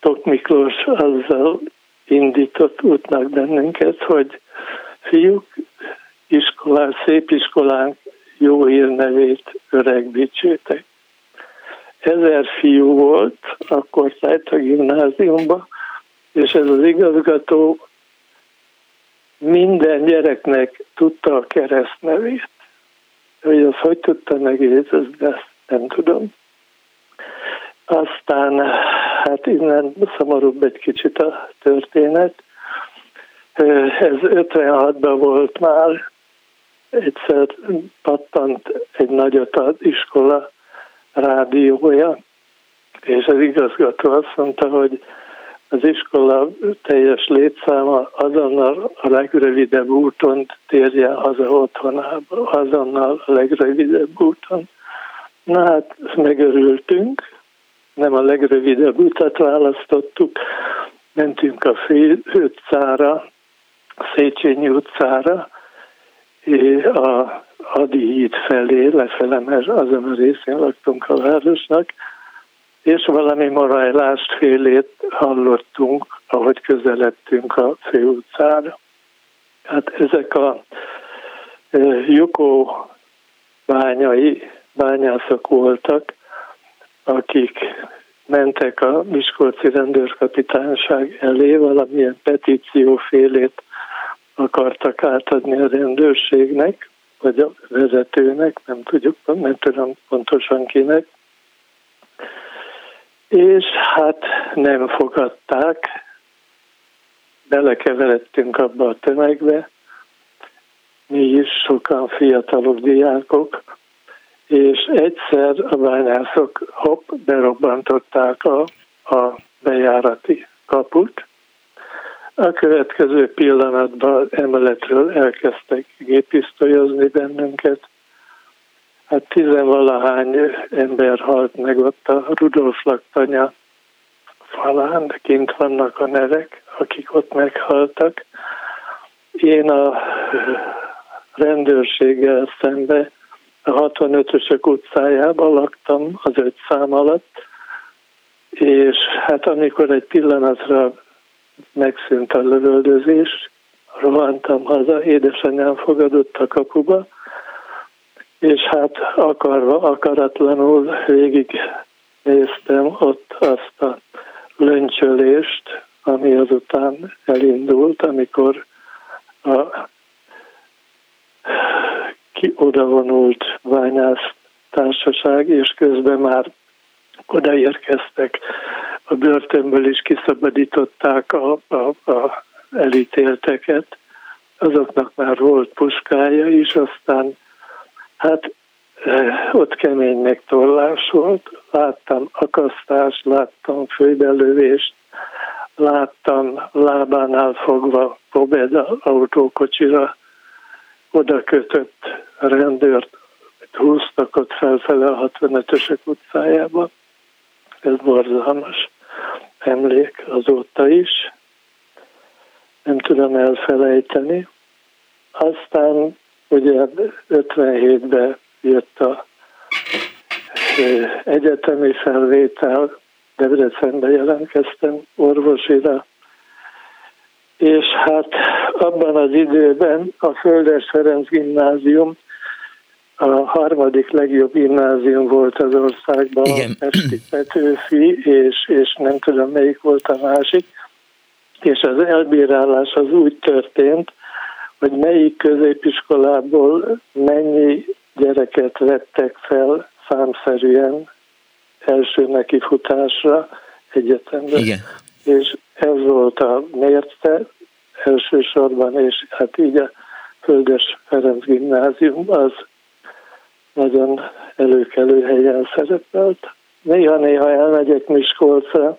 Tok Miklós azzal indított útnak bennünket, hogy fiúk, iskolán, szép iskolánk jó hírnevét öregbítsétek. Ezer fiú volt, akkor szájt a gimnáziumba, és ez az igazgató minden gyereknek tudta a keresztnevét. Hogy az hogy tudta megjegyezni, ezt nem tudom. Aztán, hát innen szomorúbb egy kicsit a történet. Ez 56-ban volt már, egyszer pattant egy nagyot az iskola rádiója, és az igazgató azt mondta, hogy az iskola teljes létszáma azonnal a legrövidebb úton térjen haza otthonába, azonnal a legrövidebb úton. Na hát megörültünk, nem a legrövidebb utat választottuk, mentünk a Fő utcára, Széchenyi utcára, a Adi híd felé, lefele, mert azon a részén laktunk a városnak, és valami morajlást félét hallottunk, ahogy közeledtünk a főutcára. Hát ezek a Jukó bányai bányászok voltak, akik mentek a Miskolci rendőrkapitányság elé, valamilyen petíciófélét akartak átadni a rendőrségnek, vagy a vezetőnek, nem tudjuk, nem tudom pontosan kinek. És hát nem fogadták, belekeveredtünk abba a tömegbe, mi is sokan fiatalok, diákok, és egyszer a bányászok hopp, berobbantották a, a bejárati kaput. A következő pillanatban emeletről elkezdtek gépisztolyozni bennünket. Hát tizenvalahány ember halt meg ott a Rudolf laktanya falán, de kint vannak a nevek, akik ott meghaltak. Én a rendőrséggel szembe a 65-ösök utcájában laktam az öt szám alatt, és hát amikor egy pillanatra megszűnt a lövöldözés, rohantam haza, édesanyám fogadott a kapuba, és hát akarva, akaratlanul végig néztem ott azt a löncsölést, ami azután elindult, amikor a ki odavonult bányász társaság, és közben már odaérkeztek a börtönből is kiszabadították a, a, a elítélteket, azoknak már volt puskája is, aztán hát eh, ott kemény megtorlás volt. Láttam akasztást, láttam főbelövést, láttam lábánál fogva Pobeda autókocsira oda kötött rendőrt, húztak ott felfele a 65-ösök utcájába. Ez borzalmas emlék azóta is. Nem tudom elfelejteni. Aztán ugye 57-ben jött a egyetemi felvétel, Debrecenbe jelentkeztem orvosira, és hát abban az időben a Földes Ferenc gimnázium a harmadik legjobb gimnázium volt az országban, Igen. Pesti Petőfi, és, és nem tudom melyik volt a másik, és az elbírálás az úgy történt, hogy melyik középiskolából mennyi gyereket vettek fel számszerűen első nekifutásra egyetemre. Igen. És ez volt a mérce elsősorban, és hát így a Földes Ferenc gimnázium az nagyon előkelő helyen szerepelt. Néha-néha elmegyek Miskolcra,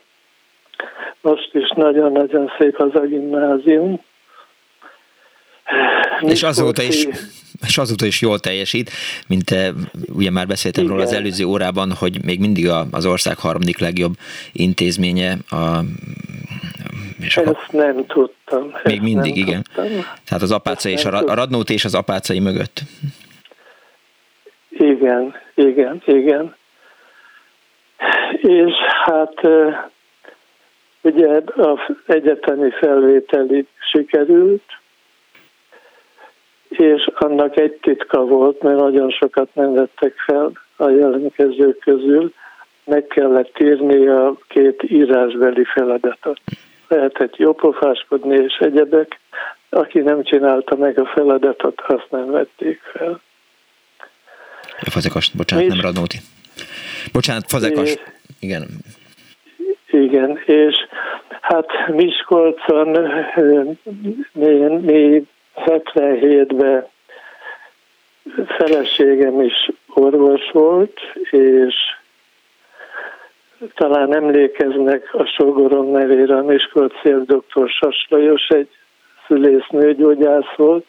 most is nagyon-nagyon szép az a gimnázium. Miskolci... És azóta is és azóta is jól teljesít, mint te, ugye már beszéltem Igen. róla az előző órában, hogy még mindig az ország harmadik legjobb intézménye a és Ezt a, nem tudtam. Még mindig, igen. Tudtam. Tehát az apáca és a, a Radnót és az apácai mögött. Igen, igen, igen. És hát ugye az egyetemi felvételi sikerült, és annak egy titka volt, mert nagyon sokat nem vettek fel a jelentkezők közül, meg kellett írni a két írásbeli feladatot. Lehetett jópofáskodni és egyebek, aki nem csinálta meg a feladatot, azt nem vették fel. Fazekas, bocsánat, és, nem Radnóti. Bocsánat, Fazekas. És, igen. Igen, és hát Miskolcon mi, mi 77-ben feleségem is orvos volt, és talán emlékeznek a sogorom nevére, a Miskolci dr. Saslajos, egy szülésznőgyógyász volt,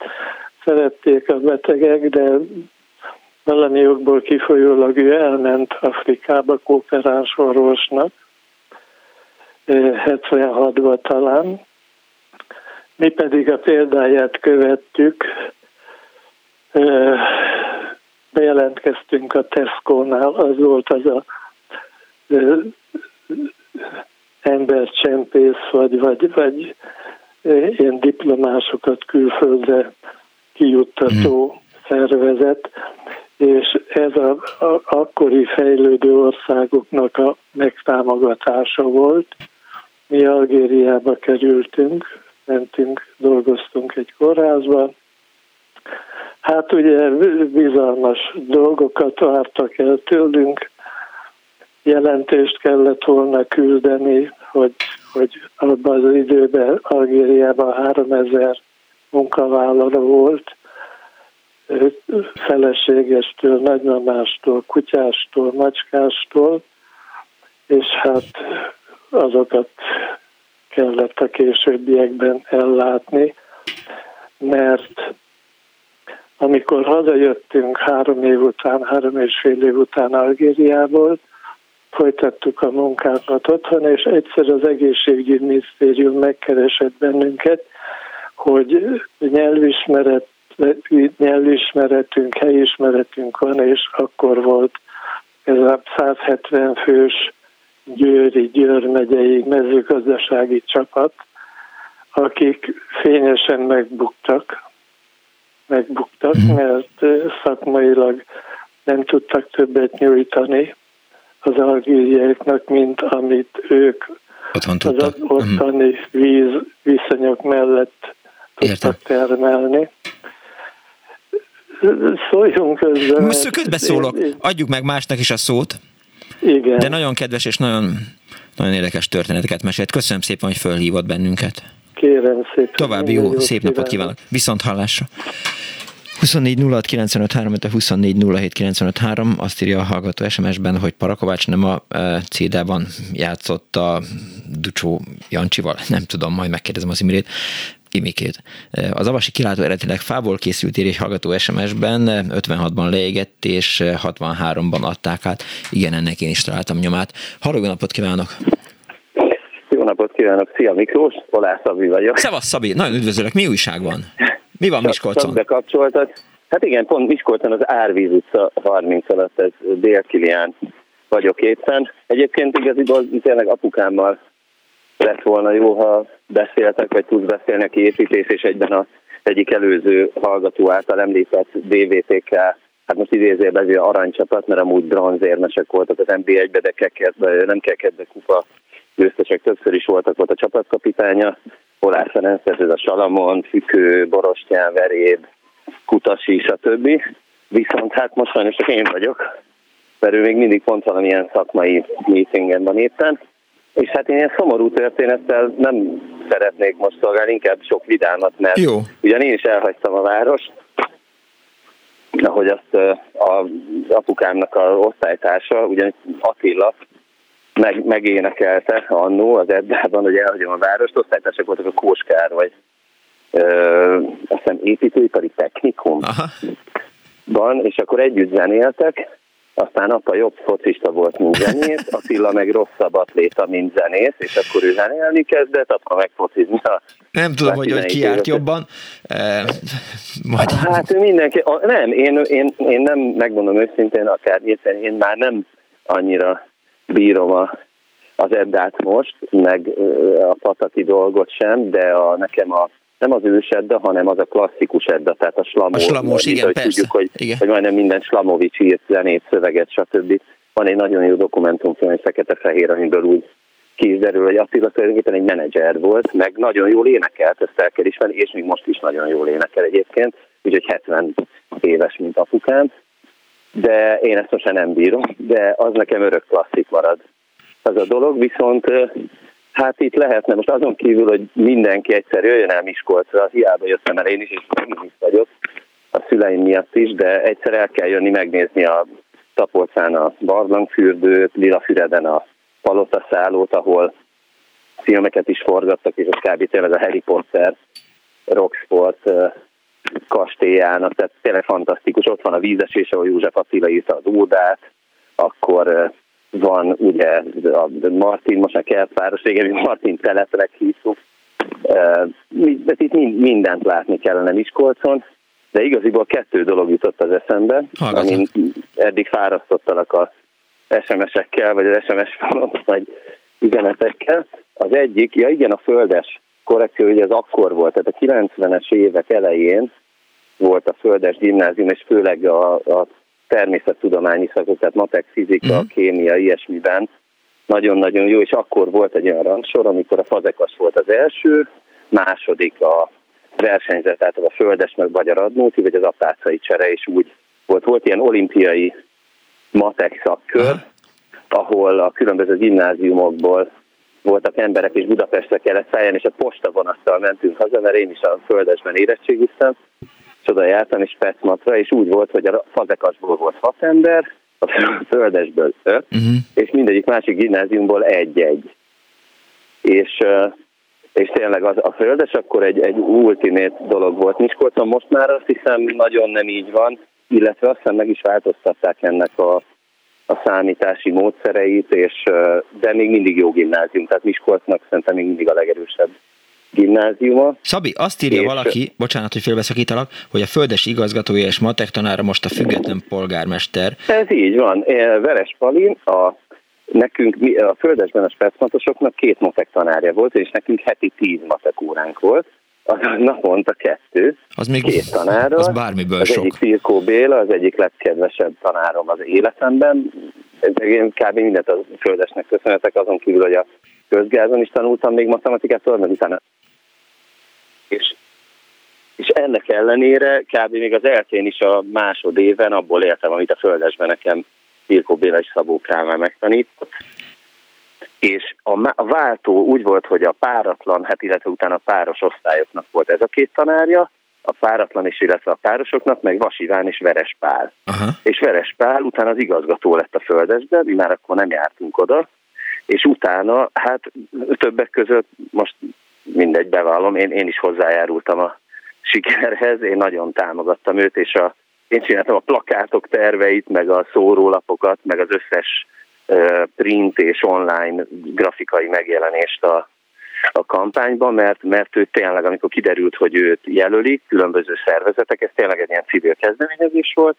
szerették a betegek, de valami jogból kifolyólag ő elment Afrikába kooperáns orvosnak, 76-ban eh, talán. Mi pedig a példáját követtük, bejelentkeztünk a Tesco-nál, az volt az a embercsempész, vagy, vagy, vagy ilyen diplomásokat külföldre kijuttató mm. szervezet, és ez a, a akkori fejlődő országoknak a megtámogatása volt. Mi Algériába kerültünk, mentünk, dolgoztunk egy kórházban. Hát ugye bizalmas dolgokat vártak el tőlünk, jelentést kellett volna küldeni, hogy, hogy abban az időben Algériában 3000 munkavállaló volt, feleségestől, nagymamástól, kutyástól, macskástól, és hát azokat kellett a későbbiekben ellátni, mert amikor hazajöttünk három év után, három és fél év után Algériából, folytattuk a munkánkat otthon, és egyszer az egészségügyminisztérium megkeresett bennünket, hogy nyelvismeret, nyelvismeretünk, helyismeretünk van, és akkor volt ez a 170 fős Győri, Győr megyei mezőgazdasági csapat, akik fényesen megbuktak, megbuktak, mhm. mert szakmailag nem tudtak többet nyújtani az algériaiaknak, mint amit ők Otthon az ottani víz viszonyok mellett tudtak Értem. termelni. Szóljunk közben. Most közbeszólok, adjuk meg másnak is a szót. Igen. De nagyon kedves és nagyon, nagyon érdekes történeteket mesélt. Köszönöm szépen, hogy fölhívott bennünket. Kérem szépen. További jó, jó szép napot kívánok. Viszont hallásra. 24 06 24 azt írja a hallgató SMS-ben, hogy Parakovács nem a e, CD-ban játszott a Ducsó Jancsival, nem tudom, majd megkérdezem az Imrét. Imikét. E, az avasi kilátó eredetileg fából készült ír egy hallgató SMS-ben, 56-ban leégett, és 63-ban adták át. Igen, ennek én is találtam nyomát. Halló, napot kívánok! Jó napot kívánok! Szia Miklós, Olá Szabi vagyok. Szevasz Szabi, nagyon üdvözöllek, mi újság van? Mi van Miskolcon? Csak bekapcsoltad. Hát igen, pont Miskolcon az Árvíz utca 30 alatt, ez Dél-Kilián vagyok éppen. Egyébként igaziból tényleg apukámmal lett volna jó, ha beszéltek, vagy tudsz beszélni a építés, és egyben az egyik előző hallgató által említett DVTK, hát most idézőjelben aranycsapat, mert amúgy bronzérmesek voltak az NB1-be, de kekedve, nem kekedve kupa győztesek többször is voltak ott a csapatkapitánya, Polár Ferenc, ez a Salamon, Fükő, Borostyán, Veréb, Kutasi, stb. Viszont hát most sajnos én vagyok, mert ő még mindig pont valamilyen szakmai meetingen van éppen. És hát én ilyen szomorú történettel nem szeretnék most szolgálni, inkább sok vidámat, mert Jó. ugyan én is elhagytam a várost, ahogy azt az apukámnak a osztálytársa, ugyan Attila, meg, megénekelte annó az Eddában, hogy elhagyom a várost, osztálytársak voltak a Kóskár, vagy ö, azt hiszem építőipari technikum. Aha. Van, és akkor együtt zenéltek, aztán apa jobb focista volt, mint zenész, Attila meg rosszabb atléta, mint zenész, és akkor ő zenélni kezdett, apa meg focizni a nem tudom, hogy, hogy ki járt jobban. E, majd... Hát mindenki, nem, én, én, én nem, megmondom őszintén, akár én már nem annyira bírom a, az Eddát most, meg a patati dolgot sem, de a, nekem a nem az ős Edda, hanem az a klasszikus Edda, tehát a slamó. A slamós, igen, persze. Tudjuk, hogy, igen. hogy majdnem minden Slamovics írt zenét, szöveget, stb. Van egy nagyon jó dokumentumfilm, egy fekete-fehér, amiből úgy kiderül, hogy Attila tulajdonképpen egy menedzser volt, meg nagyon jól énekelt, ezt el kell ismerni, és még most is nagyon jól énekel egyébként, úgyhogy 70 éves, mint apukám de én ezt most nem bírom, de az nekem örök klasszik marad. Az a dolog, viszont hát itt lehetne, most azon kívül, hogy mindenki egyszer jöjjön el Miskolcra, hiába jöttem el én is, és is vagyok, a szüleim miatt is, de egyszer el kell jönni megnézni a Tapolcán a barlangfürdőt, Lilafüreden a palotaszállót, ahol filmeket is forgattak, és az kb. tényleg a Harry Potter, Rocksport kastélyának, tehát tényleg fantasztikus. Ott van a vízesés, ahol József Attila írta az ódát, akkor van ugye a Martin, most a kertváros, régen Martin telepnek hívtuk. De itt mindent látni kellene Miskolcon, de igaziból kettő dolog jutott az eszembe, Hallgatom. amin eddig fárasztottalak a SMS-ekkel, vagy az SMS falon, vagy üzenetekkel. Az egyik, ja igen, a földes korrekció, hogy ez akkor volt, tehát a 90-es évek elején volt a Földes Gimnázium, és főleg a, a természettudományi szakok, tehát matek, fizika, uh-huh. kémia, ilyesmiben nagyon-nagyon jó, és akkor volt egy olyan rangsor, amikor a fazekas volt az első, második a versenyzet, tehát a földes meg Magyar Adnóti, vagy az apácai csere, és úgy volt. Volt ilyen olimpiai matek szakkör, uh-huh. ahol a különböző gimnáziumokból voltak emberek, és Budapestre kellett szállni, és a postavonattal mentünk haza, mert én is a földesben érettségiztem, oda jártam, és Pecmatra, és úgy volt, hogy a fazekasból volt hat ember, a földesből öt, uh-huh. és mindegyik másik gimnáziumból egy-egy. És, és tényleg az, a földes akkor egy, egy ultimate dolog volt Miskolcon, most már azt hiszem nagyon nem így van, illetve aztán meg is változtatták ennek a, a számítási módszereit, és, de még mindig jó gimnázium, tehát Miskolcnak szerintem még mindig a legerősebb gimnáziuma. Szabi, azt írja és valaki, bocsánat, hogy félbeszakítalak, hogy a földes igazgatója és matek tanára most a független polgármester. Ez így van. Veres Palin, a, nekünk, a földesben a specmatosoknak két matek tanárja volt, és nekünk heti tíz matek óránk volt, az naponta kettő, az még két tanára. Az bármiből az sok. egyik Firkó Béla, az egyik legkedvesebb tanárom az életemben. Én kb. mindent a földesnek köszönhetek, azon kívül, hogy a közgázon is tanultam még matematikát, meg utána és, és ennek ellenére kb. még az eltén is a másodéven abból éltem, amit a földesben nekem Pirkó Béla és Szabó Kálmán megtanított. És a, a váltó úgy volt, hogy a páratlan, hát illetve utána a páros osztályoknak volt ez a két tanárja, a páratlan is, illetve a párosoknak, meg Vasiván és Veres Pál. Aha. És Veres Pál utána az igazgató lett a földesben, mi már akkor nem jártunk oda, és utána, hát többek között most mindegy, bevallom, én, én is hozzájárultam a sikerhez, én nagyon támogattam őt, és a, én csináltam a plakátok terveit, meg a szórólapokat, meg az összes print és online grafikai megjelenést a, a kampányban, mert, mert ő tényleg, amikor kiderült, hogy őt jelölik, különböző szervezetek, ez tényleg egy ilyen civil kezdeményezés volt,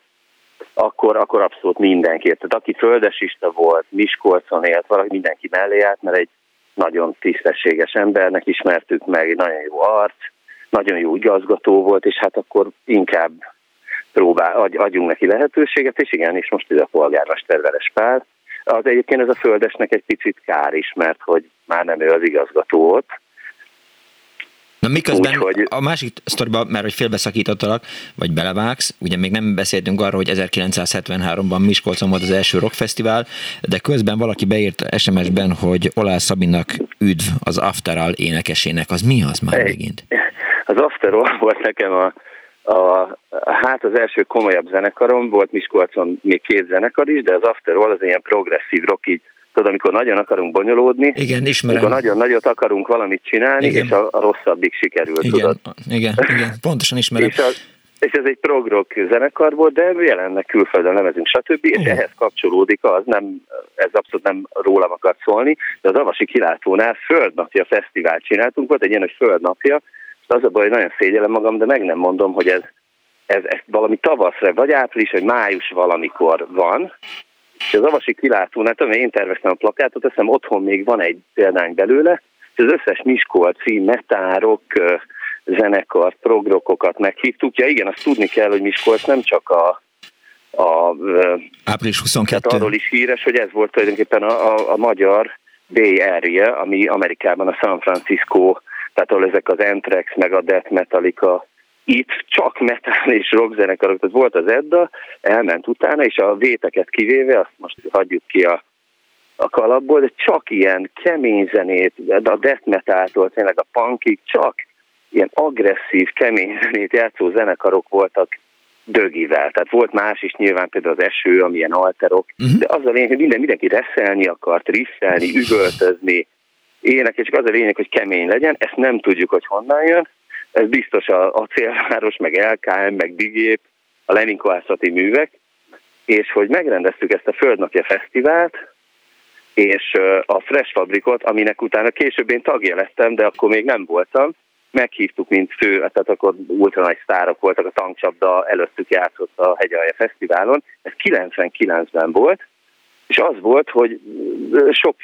akkor, akkor abszolút mindenki. Tehát aki földesista volt, Miskolcon élt, valaki mindenki mellé állt, mert egy nagyon tisztességes embernek ismertük meg, egy nagyon jó arc, nagyon jó igazgató volt, és hát akkor inkább próbál, adj, adjunk neki lehetőséget, és igen, és most ez a polgármester Veres Pál. Az egyébként ez a földesnek egy picit kár is, mert hogy már nem ő az igazgató ott, Na miközben Úgy, hogy... a másik sztoriban, mert hogy félbeszakítottalak, vagy belevágsz, ugye még nem beszéltünk arról, hogy 1973-ban Miskolcon volt az első rockfesztivál, de közben valaki beírt SMS-ben, hogy Olá Szabinak üdv az After All énekesének. Az mi az már megint? Az After All volt nekem a, a, hát az első komolyabb zenekarom, volt Miskolcon még két zenekar is, de az After All az ilyen progresszív rock, így Tudod, amikor nagyon akarunk bonyolódni, igen, ismerem. amikor nagyon nagyot akarunk valamit csinálni, igen. és a, a rosszabbik sikerül, igen, tudod. Igen, igen, pontosan ismerem. és, az, és ez egy prog zenekar volt, de jelennek külföldön lemezünk, stb. És uh. ehhez kapcsolódik az, nem, ez abszolút nem rólam akar szólni, de az Avasi kilátónál Földnapja fesztivál csináltunk, volt egy ilyen, hogy Földnapja, és az a baj, hogy nagyon szégyellem magam, de meg nem mondom, hogy ez, ez, ez valami tavaszra, vagy április, vagy május valamikor van, és az Avasi kilátónál, tudom, én terveztem a plakátot, azt hiszem otthon még van egy példány belőle, és az összes Miskolci metárok, zenekar, progrokokat meghívtuk. Ja igen, azt tudni kell, hogy Miskolc nem csak a, a április 22. Tehát arról is híres, hogy ez volt tulajdonképpen a, a, a magyar Bay Area, ami Amerikában a San Francisco, tehát ahol ezek az Anthrax, meg a Death Metallica itt csak metal és rockzenekarok, tehát volt az Edda, elment utána, és a véteket kivéve, azt most hagyjuk ki a, a kalapból, de csak ilyen kemény zenét, a death metaltól tényleg a punkig, csak ilyen agresszív, kemény zenét játszó zenekarok voltak dögivel. Tehát volt más is nyilván például az eső, amilyen alterok, uh-huh. de az a lényeg, hogy minden, mindenki reszelni akart, riffelni, üvöltözni, ének, és az a lényeg, hogy kemény legyen, ezt nem tudjuk, hogy honnan jön, ez biztos a, a célváros, meg LKM, meg Digép, a Leninkoászati művek, és hogy megrendeztük ezt a Földnapja Fesztivált, és a Fresh Fabrikot, aminek utána később én tagja lettem, de akkor még nem voltam, meghívtuk, mint fő, tehát akkor ultra nagy sztárok voltak, a tankcsapda előttük játszott a Hegyalja Fesztiválon, ez 99-ben volt, és az volt, hogy sok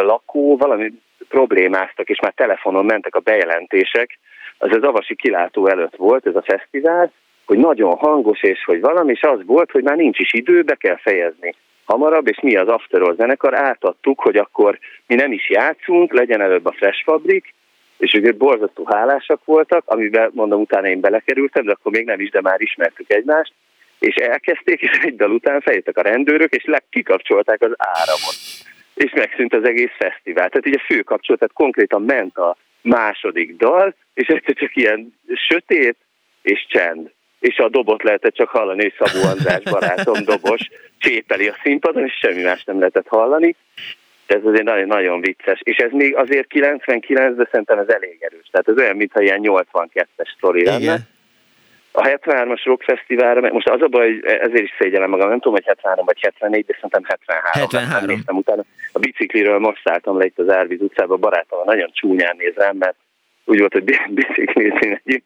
lakó valami problémáztak, és már telefonon mentek a bejelentések, az az Avasi kilátó előtt volt ez a fesztivál, hogy nagyon hangos, és hogy valami, és az volt, hogy már nincs is idő, be kell fejezni hamarabb, és mi az After All zenekar átadtuk, hogy akkor mi nem is játszunk, legyen előbb a Fresh Fabrik, és ők borzasztó hálásak voltak, amiben mondom utána én belekerültem, de akkor még nem is, de már ismertük egymást, és elkezdték, és egy dal után feljöttek a rendőrök, és kikapcsolták az áramot. És megszűnt az egész fesztivál. Tehát ugye fő kapcsolat, tehát konkrétan ment a második dal, és egyszer csak ilyen sötét és csend. És a dobot lehetett csak hallani, hogy Szabó András barátom dobos csépeli a színpadon, és semmi más nem lehetett hallani. Ez azért nagyon, nagyon vicces. És ez még azért 99, de szerintem ez elég erős. Tehát ez olyan, mintha ilyen 82-es sztori lenne. A 73-as Rock Fesztiválra, most az a baj, ezért is szégyellem magam, nem tudom, hogy 73 vagy 74, de szerintem 73. 73. Néztem utána. A bicikliről most szálltam le itt az Árvíz utcába, barátom nagyon csúnyán néz rám, mert úgy volt, hogy biciklizni megyünk,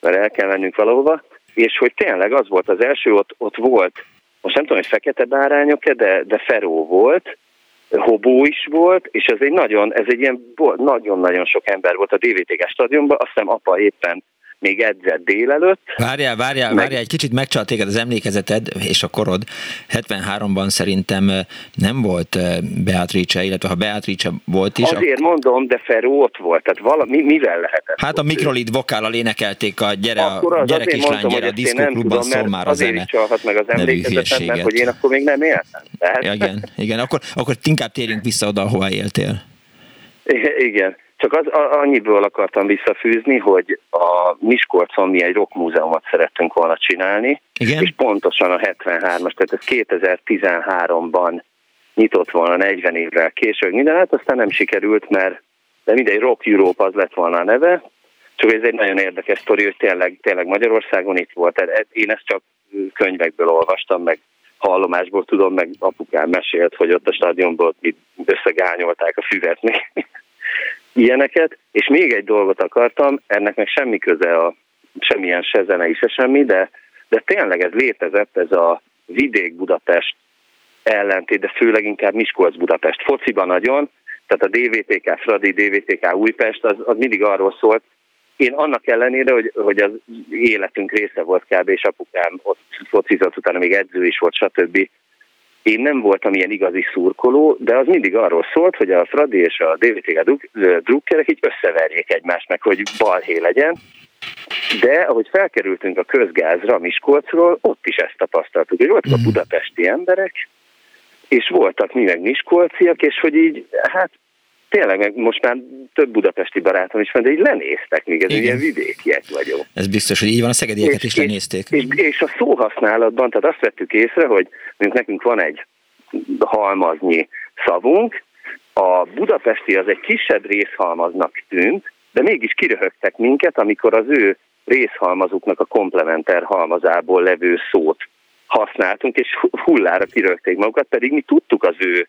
mert el kell mennünk valahova. És hogy tényleg az volt az első, ott, ott volt, most nem tudom, hogy fekete bárányok de, de Feró volt, Hobó is volt, és ez egy nagyon, ez egy ilyen nagyon-nagyon sok ember volt a DVTG stadionban, azt hiszem apa éppen még edzett délelőtt. Várjál, várjál, meg... várjál, egy kicsit megcsalt téged az emlékezeted és a korod. 73-ban szerintem nem volt Beatrice, illetve ha Beatrice volt is. Azért a... mondom, de Feró ott volt, tehát valami, mivel lehetett? Hát a mikrolit vokállal énekelték a gyere, akkor a, gyere kislány, mondtam, gyere a diszkóklubban szól már a zene. Azért meg az emlékezetet, mert hogy én akkor még nem éltem. Tehát... Igen, igen, akkor, akkor inkább térjünk vissza oda, ahova éltél. Igen. Csak az, a, annyiből akartam visszafűzni, hogy a Miskolcon mi egy rockmúzeumot szerettünk volna csinálni, Igen? és pontosan a 73-as, tehát ez 2013-ban nyitott volna 40 évvel később minden, hát aztán nem sikerült, mert de mindegy, Rock Europe az lett volna a neve, csak ez egy nagyon érdekes sztori, hogy tényleg, tényleg Magyarországon itt volt. Tehát én ezt csak könyvekből olvastam, meg hallomásból tudom, meg apukám mesélt, hogy ott a stadionból összegányolták a füvet még ilyeneket, és még egy dolgot akartam, ennek meg semmi köze a semmilyen se zenei, se semmi, de, de tényleg ez létezett, ez a vidék Budapest ellentét, de főleg inkább Miskolc Budapest. Fociban nagyon, tehát a DVTK Fradi, DVTK Újpest, az, az mindig arról szólt, én annak ellenére, hogy, hogy az életünk része volt kb. és apukám ott focizott, utána még edző is volt, stb. Én nem voltam ilyen igazi szurkoló, de az mindig arról szólt, hogy a Fradi és a DVTG drukkerek így összeverjék egymást, meg hogy balhé legyen. De ahogy felkerültünk a közgázra a Miskolcról, ott is ezt tapasztaltuk, hogy voltak a mhm. budapesti emberek, és voltak mi meg miskolciak, és hogy így, hát tényleg meg most már több budapesti barátom is van, de így lenéztek, még ez ilyen vidékiek vagyok. Ez biztos, hogy így van, a szegedieket is lenézték. És, és, és a szóhasználatban, tehát azt vettük észre, hogy nekünk van egy halmaznyi szavunk, a budapesti az egy kisebb részhalmaznak tűnt, de mégis kiröhögtek minket, amikor az ő részhalmazuknak a komplementer halmazából levő szót használtunk, és hullára kirögték magukat, pedig mi tudtuk az ő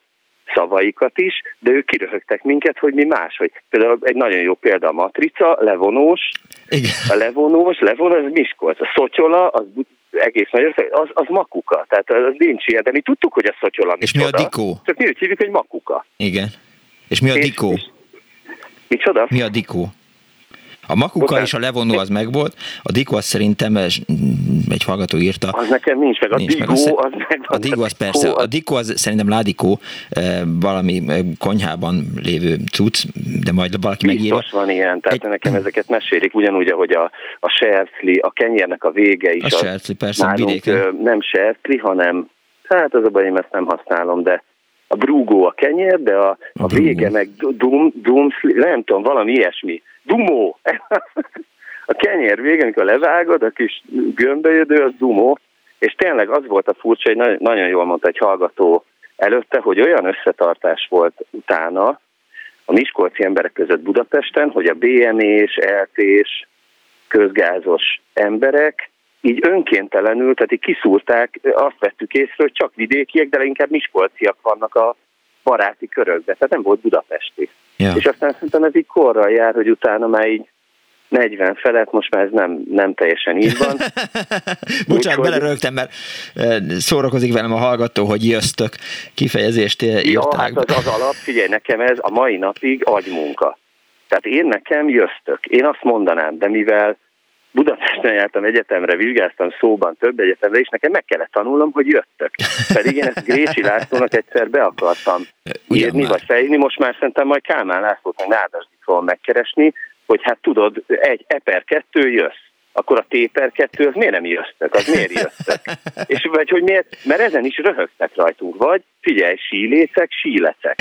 szavaikat is, de ők kiröhögtek minket, hogy mi máshogy. Például egy nagyon jó példa a matrica, levonós, Igen. a levonós, levonós, az Miskolc, a szotyola, az egész nagyon, az, az makuka, tehát az nincs ilyen, de mi tudtuk, hogy a szotyola És mi a dikó? Csak mi úgy hívjuk, hogy makuka. Igen. És mi a dikó? És, micsoda? Mi a dikó? A makuka Bocsán. és a levonó az megvolt, a dikó az szerintem egy hallgató írta. Az nekem nincs meg, a nincs digó meg. az meg. A digó az persze, a dikó az szerintem ládikó, eh, valami eh, konyhában lévő cucc, de majd valaki megírja. Biztos van ilyen, tehát egy... nekem ezeket mesélik, ugyanúgy, ahogy a, a sercli, a kenyérnek a vége is. A sercli, persze, nálunk, vidéken. Nem sercli, hanem, hát az a baj, én ezt nem használom, de a brúgó a kenyér, de a, a, a vége meg dum, dum, nem tudom, valami ilyesmi dumó. a kenyér vége, amikor levágod, a kis gömbölyödő, az dumó. És tényleg az volt a furcsa, hogy nagyon jól mondta egy hallgató előtte, hogy olyan összetartás volt utána a miskolci emberek között Budapesten, hogy a BME-s, LT-s, közgázos emberek így önkéntelenül, tehát így kiszúrták, azt vettük észre, hogy csak vidékiek, de inkább miskolciak vannak a baráti körökben, tehát nem volt budapesti. Ja. És aztán szerintem ez így korral jár, hogy utána már így 40 felett, most már ez nem, nem teljesen így van. Bocsánat, Úgy, belerögtem, mert eh, szórakozik velem a hallgató, hogy jöttök kifejezést írták. Ja, hát az, az alap, figyelj, nekem ez a mai napig agymunka. Tehát én nekem jöztök. Én azt mondanám, de mivel Budapesten jártam egyetemre, vizsgáztam szóban több egyetemre, és nekem meg kellett tanulnom, hogy jöttök. Pedig én ezt Grési Lászlónak egyszer be akartam írni, vagy fejni, most már szerintem majd Kálmán Lászlót, meg Nádasdit fogom megkeresni, hogy hát tudod, egy eper kettő jössz akkor a téper kettő, az miért nem jöttek? Az miért jöttek? És vagy hogy miért? Mert ezen is röhögtek rajtunk. Vagy figyelj, sílécek, sílecek.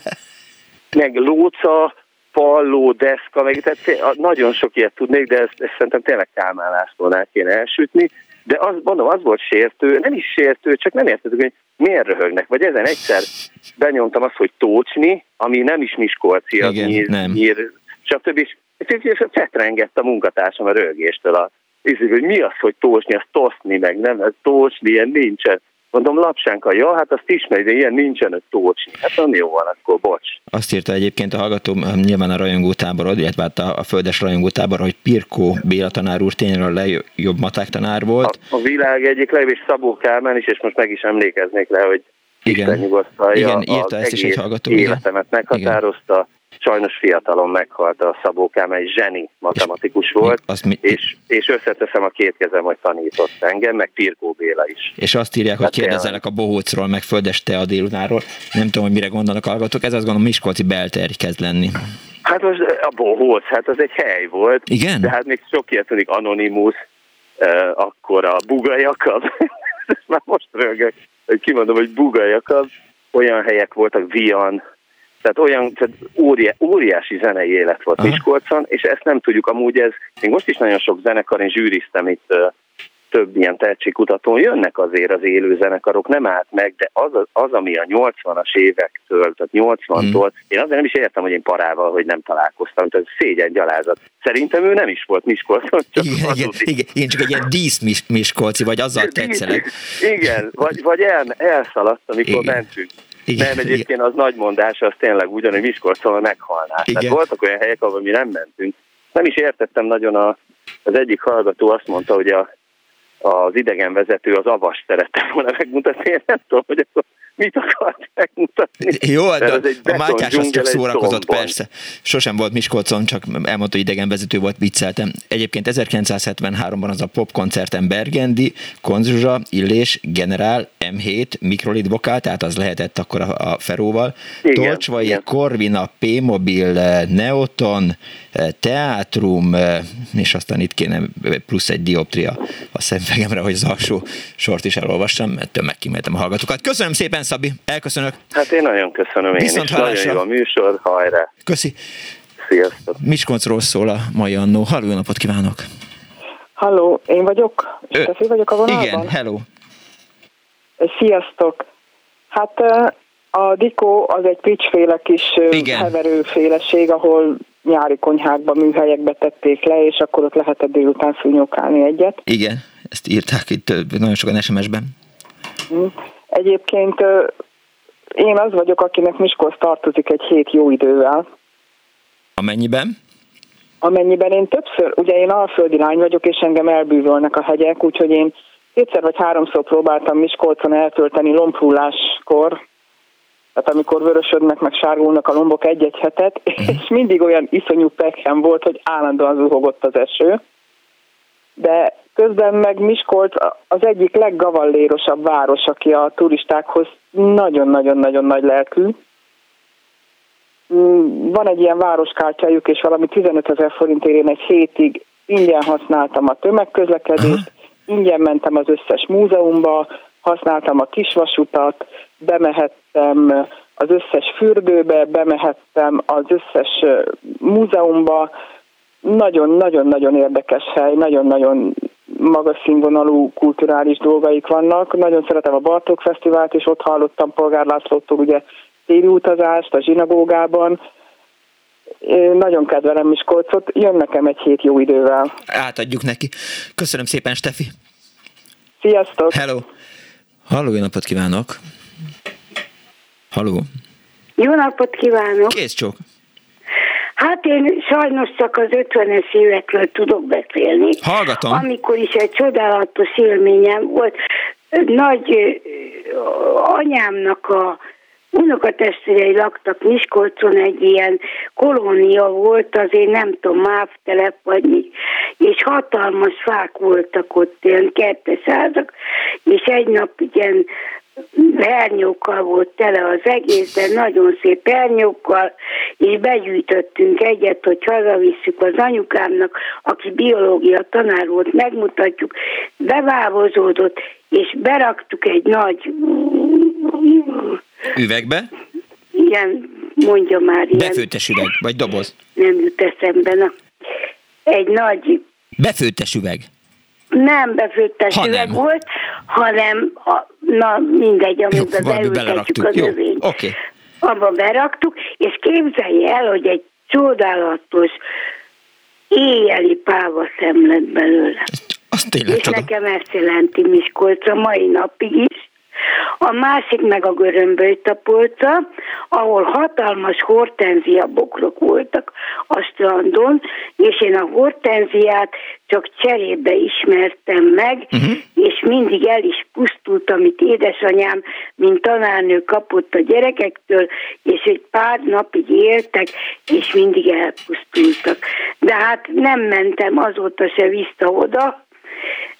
Meg lóca, palló, deszka, meg tehát nagyon sok ilyet tudnék, de ezt, ezt szerintem tényleg Kálmán Lászlónál kéne elsütni. De az, mondom, az volt sértő, nem is sértő, csak nem értettük, hogy miért röhögnek. Vagy ezen egyszer benyomtam azt, hogy tócsni, ami nem is Miskolci, az Igen, nyír, nem. nyír, stb. És és fetrengett a munkatársam a rögéstől, a, hogy mi az, hogy tósni, az toszni meg, nem, ez tósni, ilyen nincsen. Mondom, lapsánka, ja, hát azt ismeri, de ilyen nincsen, hogy tócsni. Hát nem jó van, akkor bocs. Azt írta egyébként a hallgató, nyilván a rajongótáborod, illetve hát a, a földes rajongótábor, hogy Pirkó Béla tanár úr tényleg a legjobb maták tanár volt. A, a világ egyik legjobb, és Szabó Kálmán is, és most meg is emlékeznék le, hogy igen, igen írta ezt is egy hallgató. Életemet igen. meghatározta. Igen sajnos fiatalon meghalt a Szabó Kálmán, egy zseni matematikus volt, azt mi... és, és összeteszem a két kezem, hogy tanított engem, meg Pirkó Béla is. És azt írják, hogy hát kérdezzenek a bohócról, meg földes te a délutáról. Nem tudom, hogy mire gondolnak hallgatók, ez azt gondolom Miskolci belter kezd lenni. Hát most a bohóc, hát az egy hely volt. Igen? De hát még sok ilyet tudik, Anonymous, akkor a Bugajakab, már most rögök, hogy kimondom, hogy Bugajakab, olyan helyek voltak, Vian, tehát olyan tehát óriá, óriási zenei élet volt Aha. Miskolcon, és ezt nem tudjuk amúgy ez, még most is nagyon sok zenekar, én zsűriztem itt több ilyen tehetségkutatón, jönnek azért az élő zenekarok, nem állt meg, de az, az ami a 80-as évektől, tehát 80-tól, hmm. én azért nem is értem, hogy én parával, hogy nem találkoztam, tehát szégyen gyalázat. Szerintem ő nem is volt Miskolcon, csak igen, igen, igen, én csak egy ilyen dísz Miskolci, vagy azzal tetszelek. Igen, vagy, vagy el, elszaladt, amikor igen. mentünk. Igen, nem, egyébként igen. az nagy mondás, az tényleg ugyan, hogy Miskolcon meghalnás. Igen. Tehát voltak olyan helyek, ahol mi nem mentünk. Nem is értettem nagyon, a, az egyik hallgató azt mondta, hogy a, az idegenvezető az avas szerette volna megmutatni. Én nem tudom, hogy akkor mit akart megmutatni. Jó, de a Mátyás az csak szórakozott, persze. Sosem volt Miskolcon, csak elmondta, hogy idegenvezető volt, vicceltem. Egyébként 1973-ban az a popkoncerten Bergendi, Konzsuzsa, Illés, Generál, M7, Mikrolit Vokál, tehát az lehetett akkor a, a Feróval. Tolcsvai, Corvina, P-Mobil, Neoton, Teátrum, és aztán itt kéne plusz egy dioptria a szemfegemre, hogy az alsó sort is elolvassam, mert tömegkíméltem a hallgatókat. Köszönöm szépen, Szabi, elköszönök. Hát én nagyon köszönöm én Viszont is. Nagyon jó a műsor, hajrá. Köszi. Sziasztok. Miskolcról szól a mai annó. Halló, napot kívánok. Halló, én vagyok. Stefi vagyok a vonalban? Igen, hello. Sziasztok. Hát a Dikó az egy picsféle kis Igen. heverőféleség, ahol nyári konyhákba, műhelyekbe tették le, és akkor ott lehetett délután szúnyogálni egyet. Igen, ezt írták itt nagyon sokan SMS-ben. Hm. Egyébként én az vagyok, akinek Miskolc tartozik egy hét jó idővel. Amennyiben? Amennyiben én többször, ugye én alföldi lány vagyok, és engem elbűvölnek a hegyek, úgyhogy én kétszer vagy háromszor próbáltam Miskolcon eltölteni lombhulláskor, tehát amikor vörösödnek, meg sárgulnak a lombok egy-egy hetet, mhm. és mindig olyan iszonyú pekhem volt, hogy állandóan zuhogott az eső. De közben meg Miskolc az egyik leggavallérosabb város, aki a turistákhoz nagyon-nagyon-nagyon nagy lelkű. Mm, van egy ilyen városkártyájuk, és valami 15 ezer forintért én egy hétig ingyen használtam a tömegközlekedést, ingyen mentem az összes múzeumba, használtam a kisvasutat, bemehettem az összes fürdőbe, bemehettem az összes múzeumba. Nagyon-nagyon-nagyon érdekes hely, nagyon-nagyon magas színvonalú kulturális dolgaik vannak. Nagyon szeretem a Bartók Fesztivált, és ott hallottam Polgár Lászlótól ugye téri utazást a zsinagógában. Én nagyon kedvelem Miskolcot, jön nekem egy hét jó idővel. Átadjuk neki. Köszönöm szépen, Stefi. Sziasztok! Hello! Halló, jó napot kívánok! Halló! Jó napot kívánok! Kész csók! Hát én sajnos csak az 50-es évekről tudok beszélni. Hallgatom. Amikor is egy csodálatos élményem volt. Nagy anyámnak a unokatestvérei laktak Miskolcon, egy ilyen kolónia volt, azért nem tudom, mávtelep vagy mi, és hatalmas fák voltak ott, ilyen kertesházak, és egy nap ilyen hernyókkal volt tele az egész, de nagyon szép hernyókkal, és begyűjtöttünk egyet, hogy hazavisszük az anyukámnak, aki biológia tanár volt, megmutatjuk, bevávozódott, és beraktuk egy nagy Üvegbe? Igen, mondja már ilyen. Befőttes üveg, vagy doboz? Nem jut eszembe. Na. Egy nagy... Befőttes üveg? Nem befőttes ha üveg nem. volt, hanem a, na mindegy, amiben beültetjük az Oké. Okay. Abba beraktuk, és képzelje el, hogy egy csodálatos éjjeli páva szemlet belőle. Azt tényleg És csoda. nekem ezt jelenti Miskolc a mai napig is, a másik meg a tapolca, ahol hatalmas hortenzia bokrok voltak a strandon, és én a hortenziát csak cserébe ismertem meg, uh-huh. és mindig el is pusztult, amit édesanyám, mint tanárnő kapott a gyerekektől, és egy pár napig éltek, és mindig elpusztultak. De hát nem mentem azóta se vissza oda,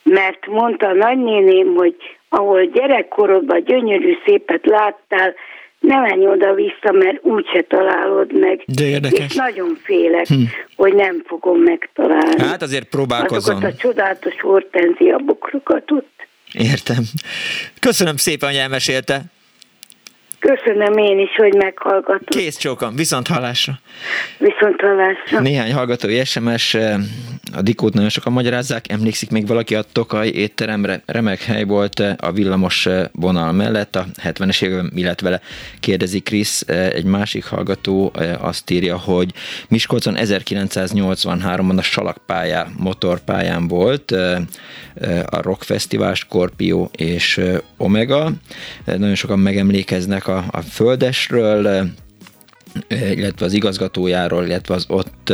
mert mondta a nagynéném, hogy ahol gyerekkorodban gyönyörű szépet láttál, ne menj oda-vissza, mert úgyse találod meg. De érdekes. És nagyon félek, hm. hogy nem fogom megtalálni. Hát azért próbálkozom. Azokat a csodálatos hortenzia bokrokat ott. Értem. Köszönöm szépen, hogy elmesélte. Köszönöm én is, hogy meghallgatom. Kész csókom, viszont hallásra. Viszont hallásra. Néhány hallgatói SMS, eh, a Dikót nagyon sokan magyarázzák, emlékszik még valaki a Tokaj étteremre, remek hely volt eh, a villamos eh, vonal mellett, a 70-es években mi lett vele, kérdezi Krisz, egy másik hallgató azt írja, hogy Miskolcon 1983-ban a salakpályá, motorpályán volt, a Rock Fesztivál, Scorpio és Omega, nagyon sokan megemlékeznek a, a földesről, illetve az igazgatójáról, illetve az ott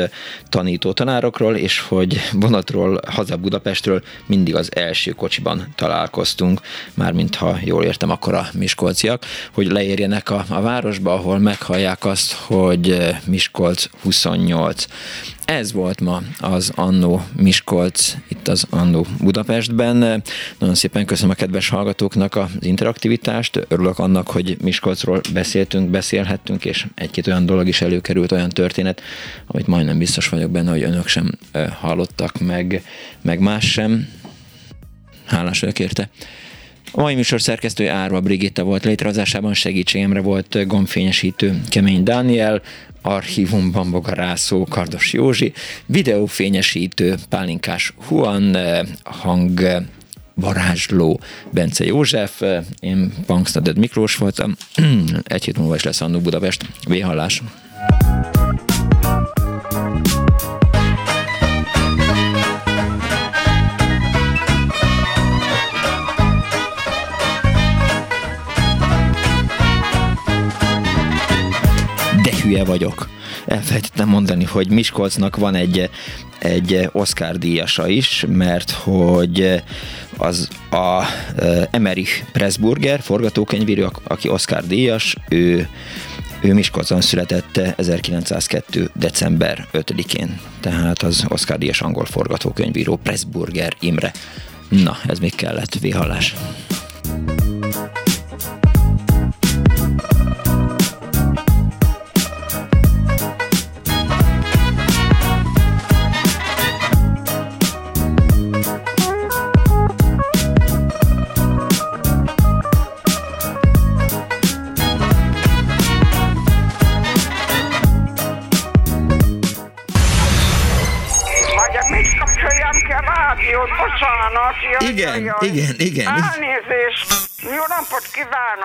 tanító tanárokról, és hogy vonatról haza Budapestről mindig az első kocsiban találkoztunk, mármint ha jól értem, akkor a miskolciak, hogy leérjenek a, a városba, ahol meghallják azt, hogy Miskolc 28. Ez volt ma az Annó Miskolc, itt az Annó Budapestben. Nagyon szépen köszönöm a kedves hallgatóknak az interaktivitást. Örülök annak, hogy Miskolcról beszéltünk, beszélhettünk, és egy-két olyan dolog is előkerült, olyan történet, amit majdnem biztos vagyok benne, hogy önök sem hallottak meg, meg más sem. Hálás vagyok érte. A mai műsor szerkesztője Árva Brigitta volt létrehozásában, segítségemre volt gombfényesítő Kemény Dániel, archívum Bambogarászó Kardos Józsi, videófényesítő Pálinkás Huan, hang varázsló Bence József, én Punksnaded Miklós voltam, egy hét múlva is lesz Annó Budapest. Véhallás! Hülye vagyok. Elfelejtettem mondani, hogy Miskolcnak van egy, egy Oscar díjasa is, mert hogy az a Emerich Pressburger, forgatókönyvíró, aki Oscar díjas, ő ő Miskolcon született 1902. december 5-én, tehát az Oscar díjas angol forgatókönyvíró Pressburger Imre. Na, ez még kellett, véhallás. bocsánat. Igen, igen, igen. Elnézést. Jó napot kívánok.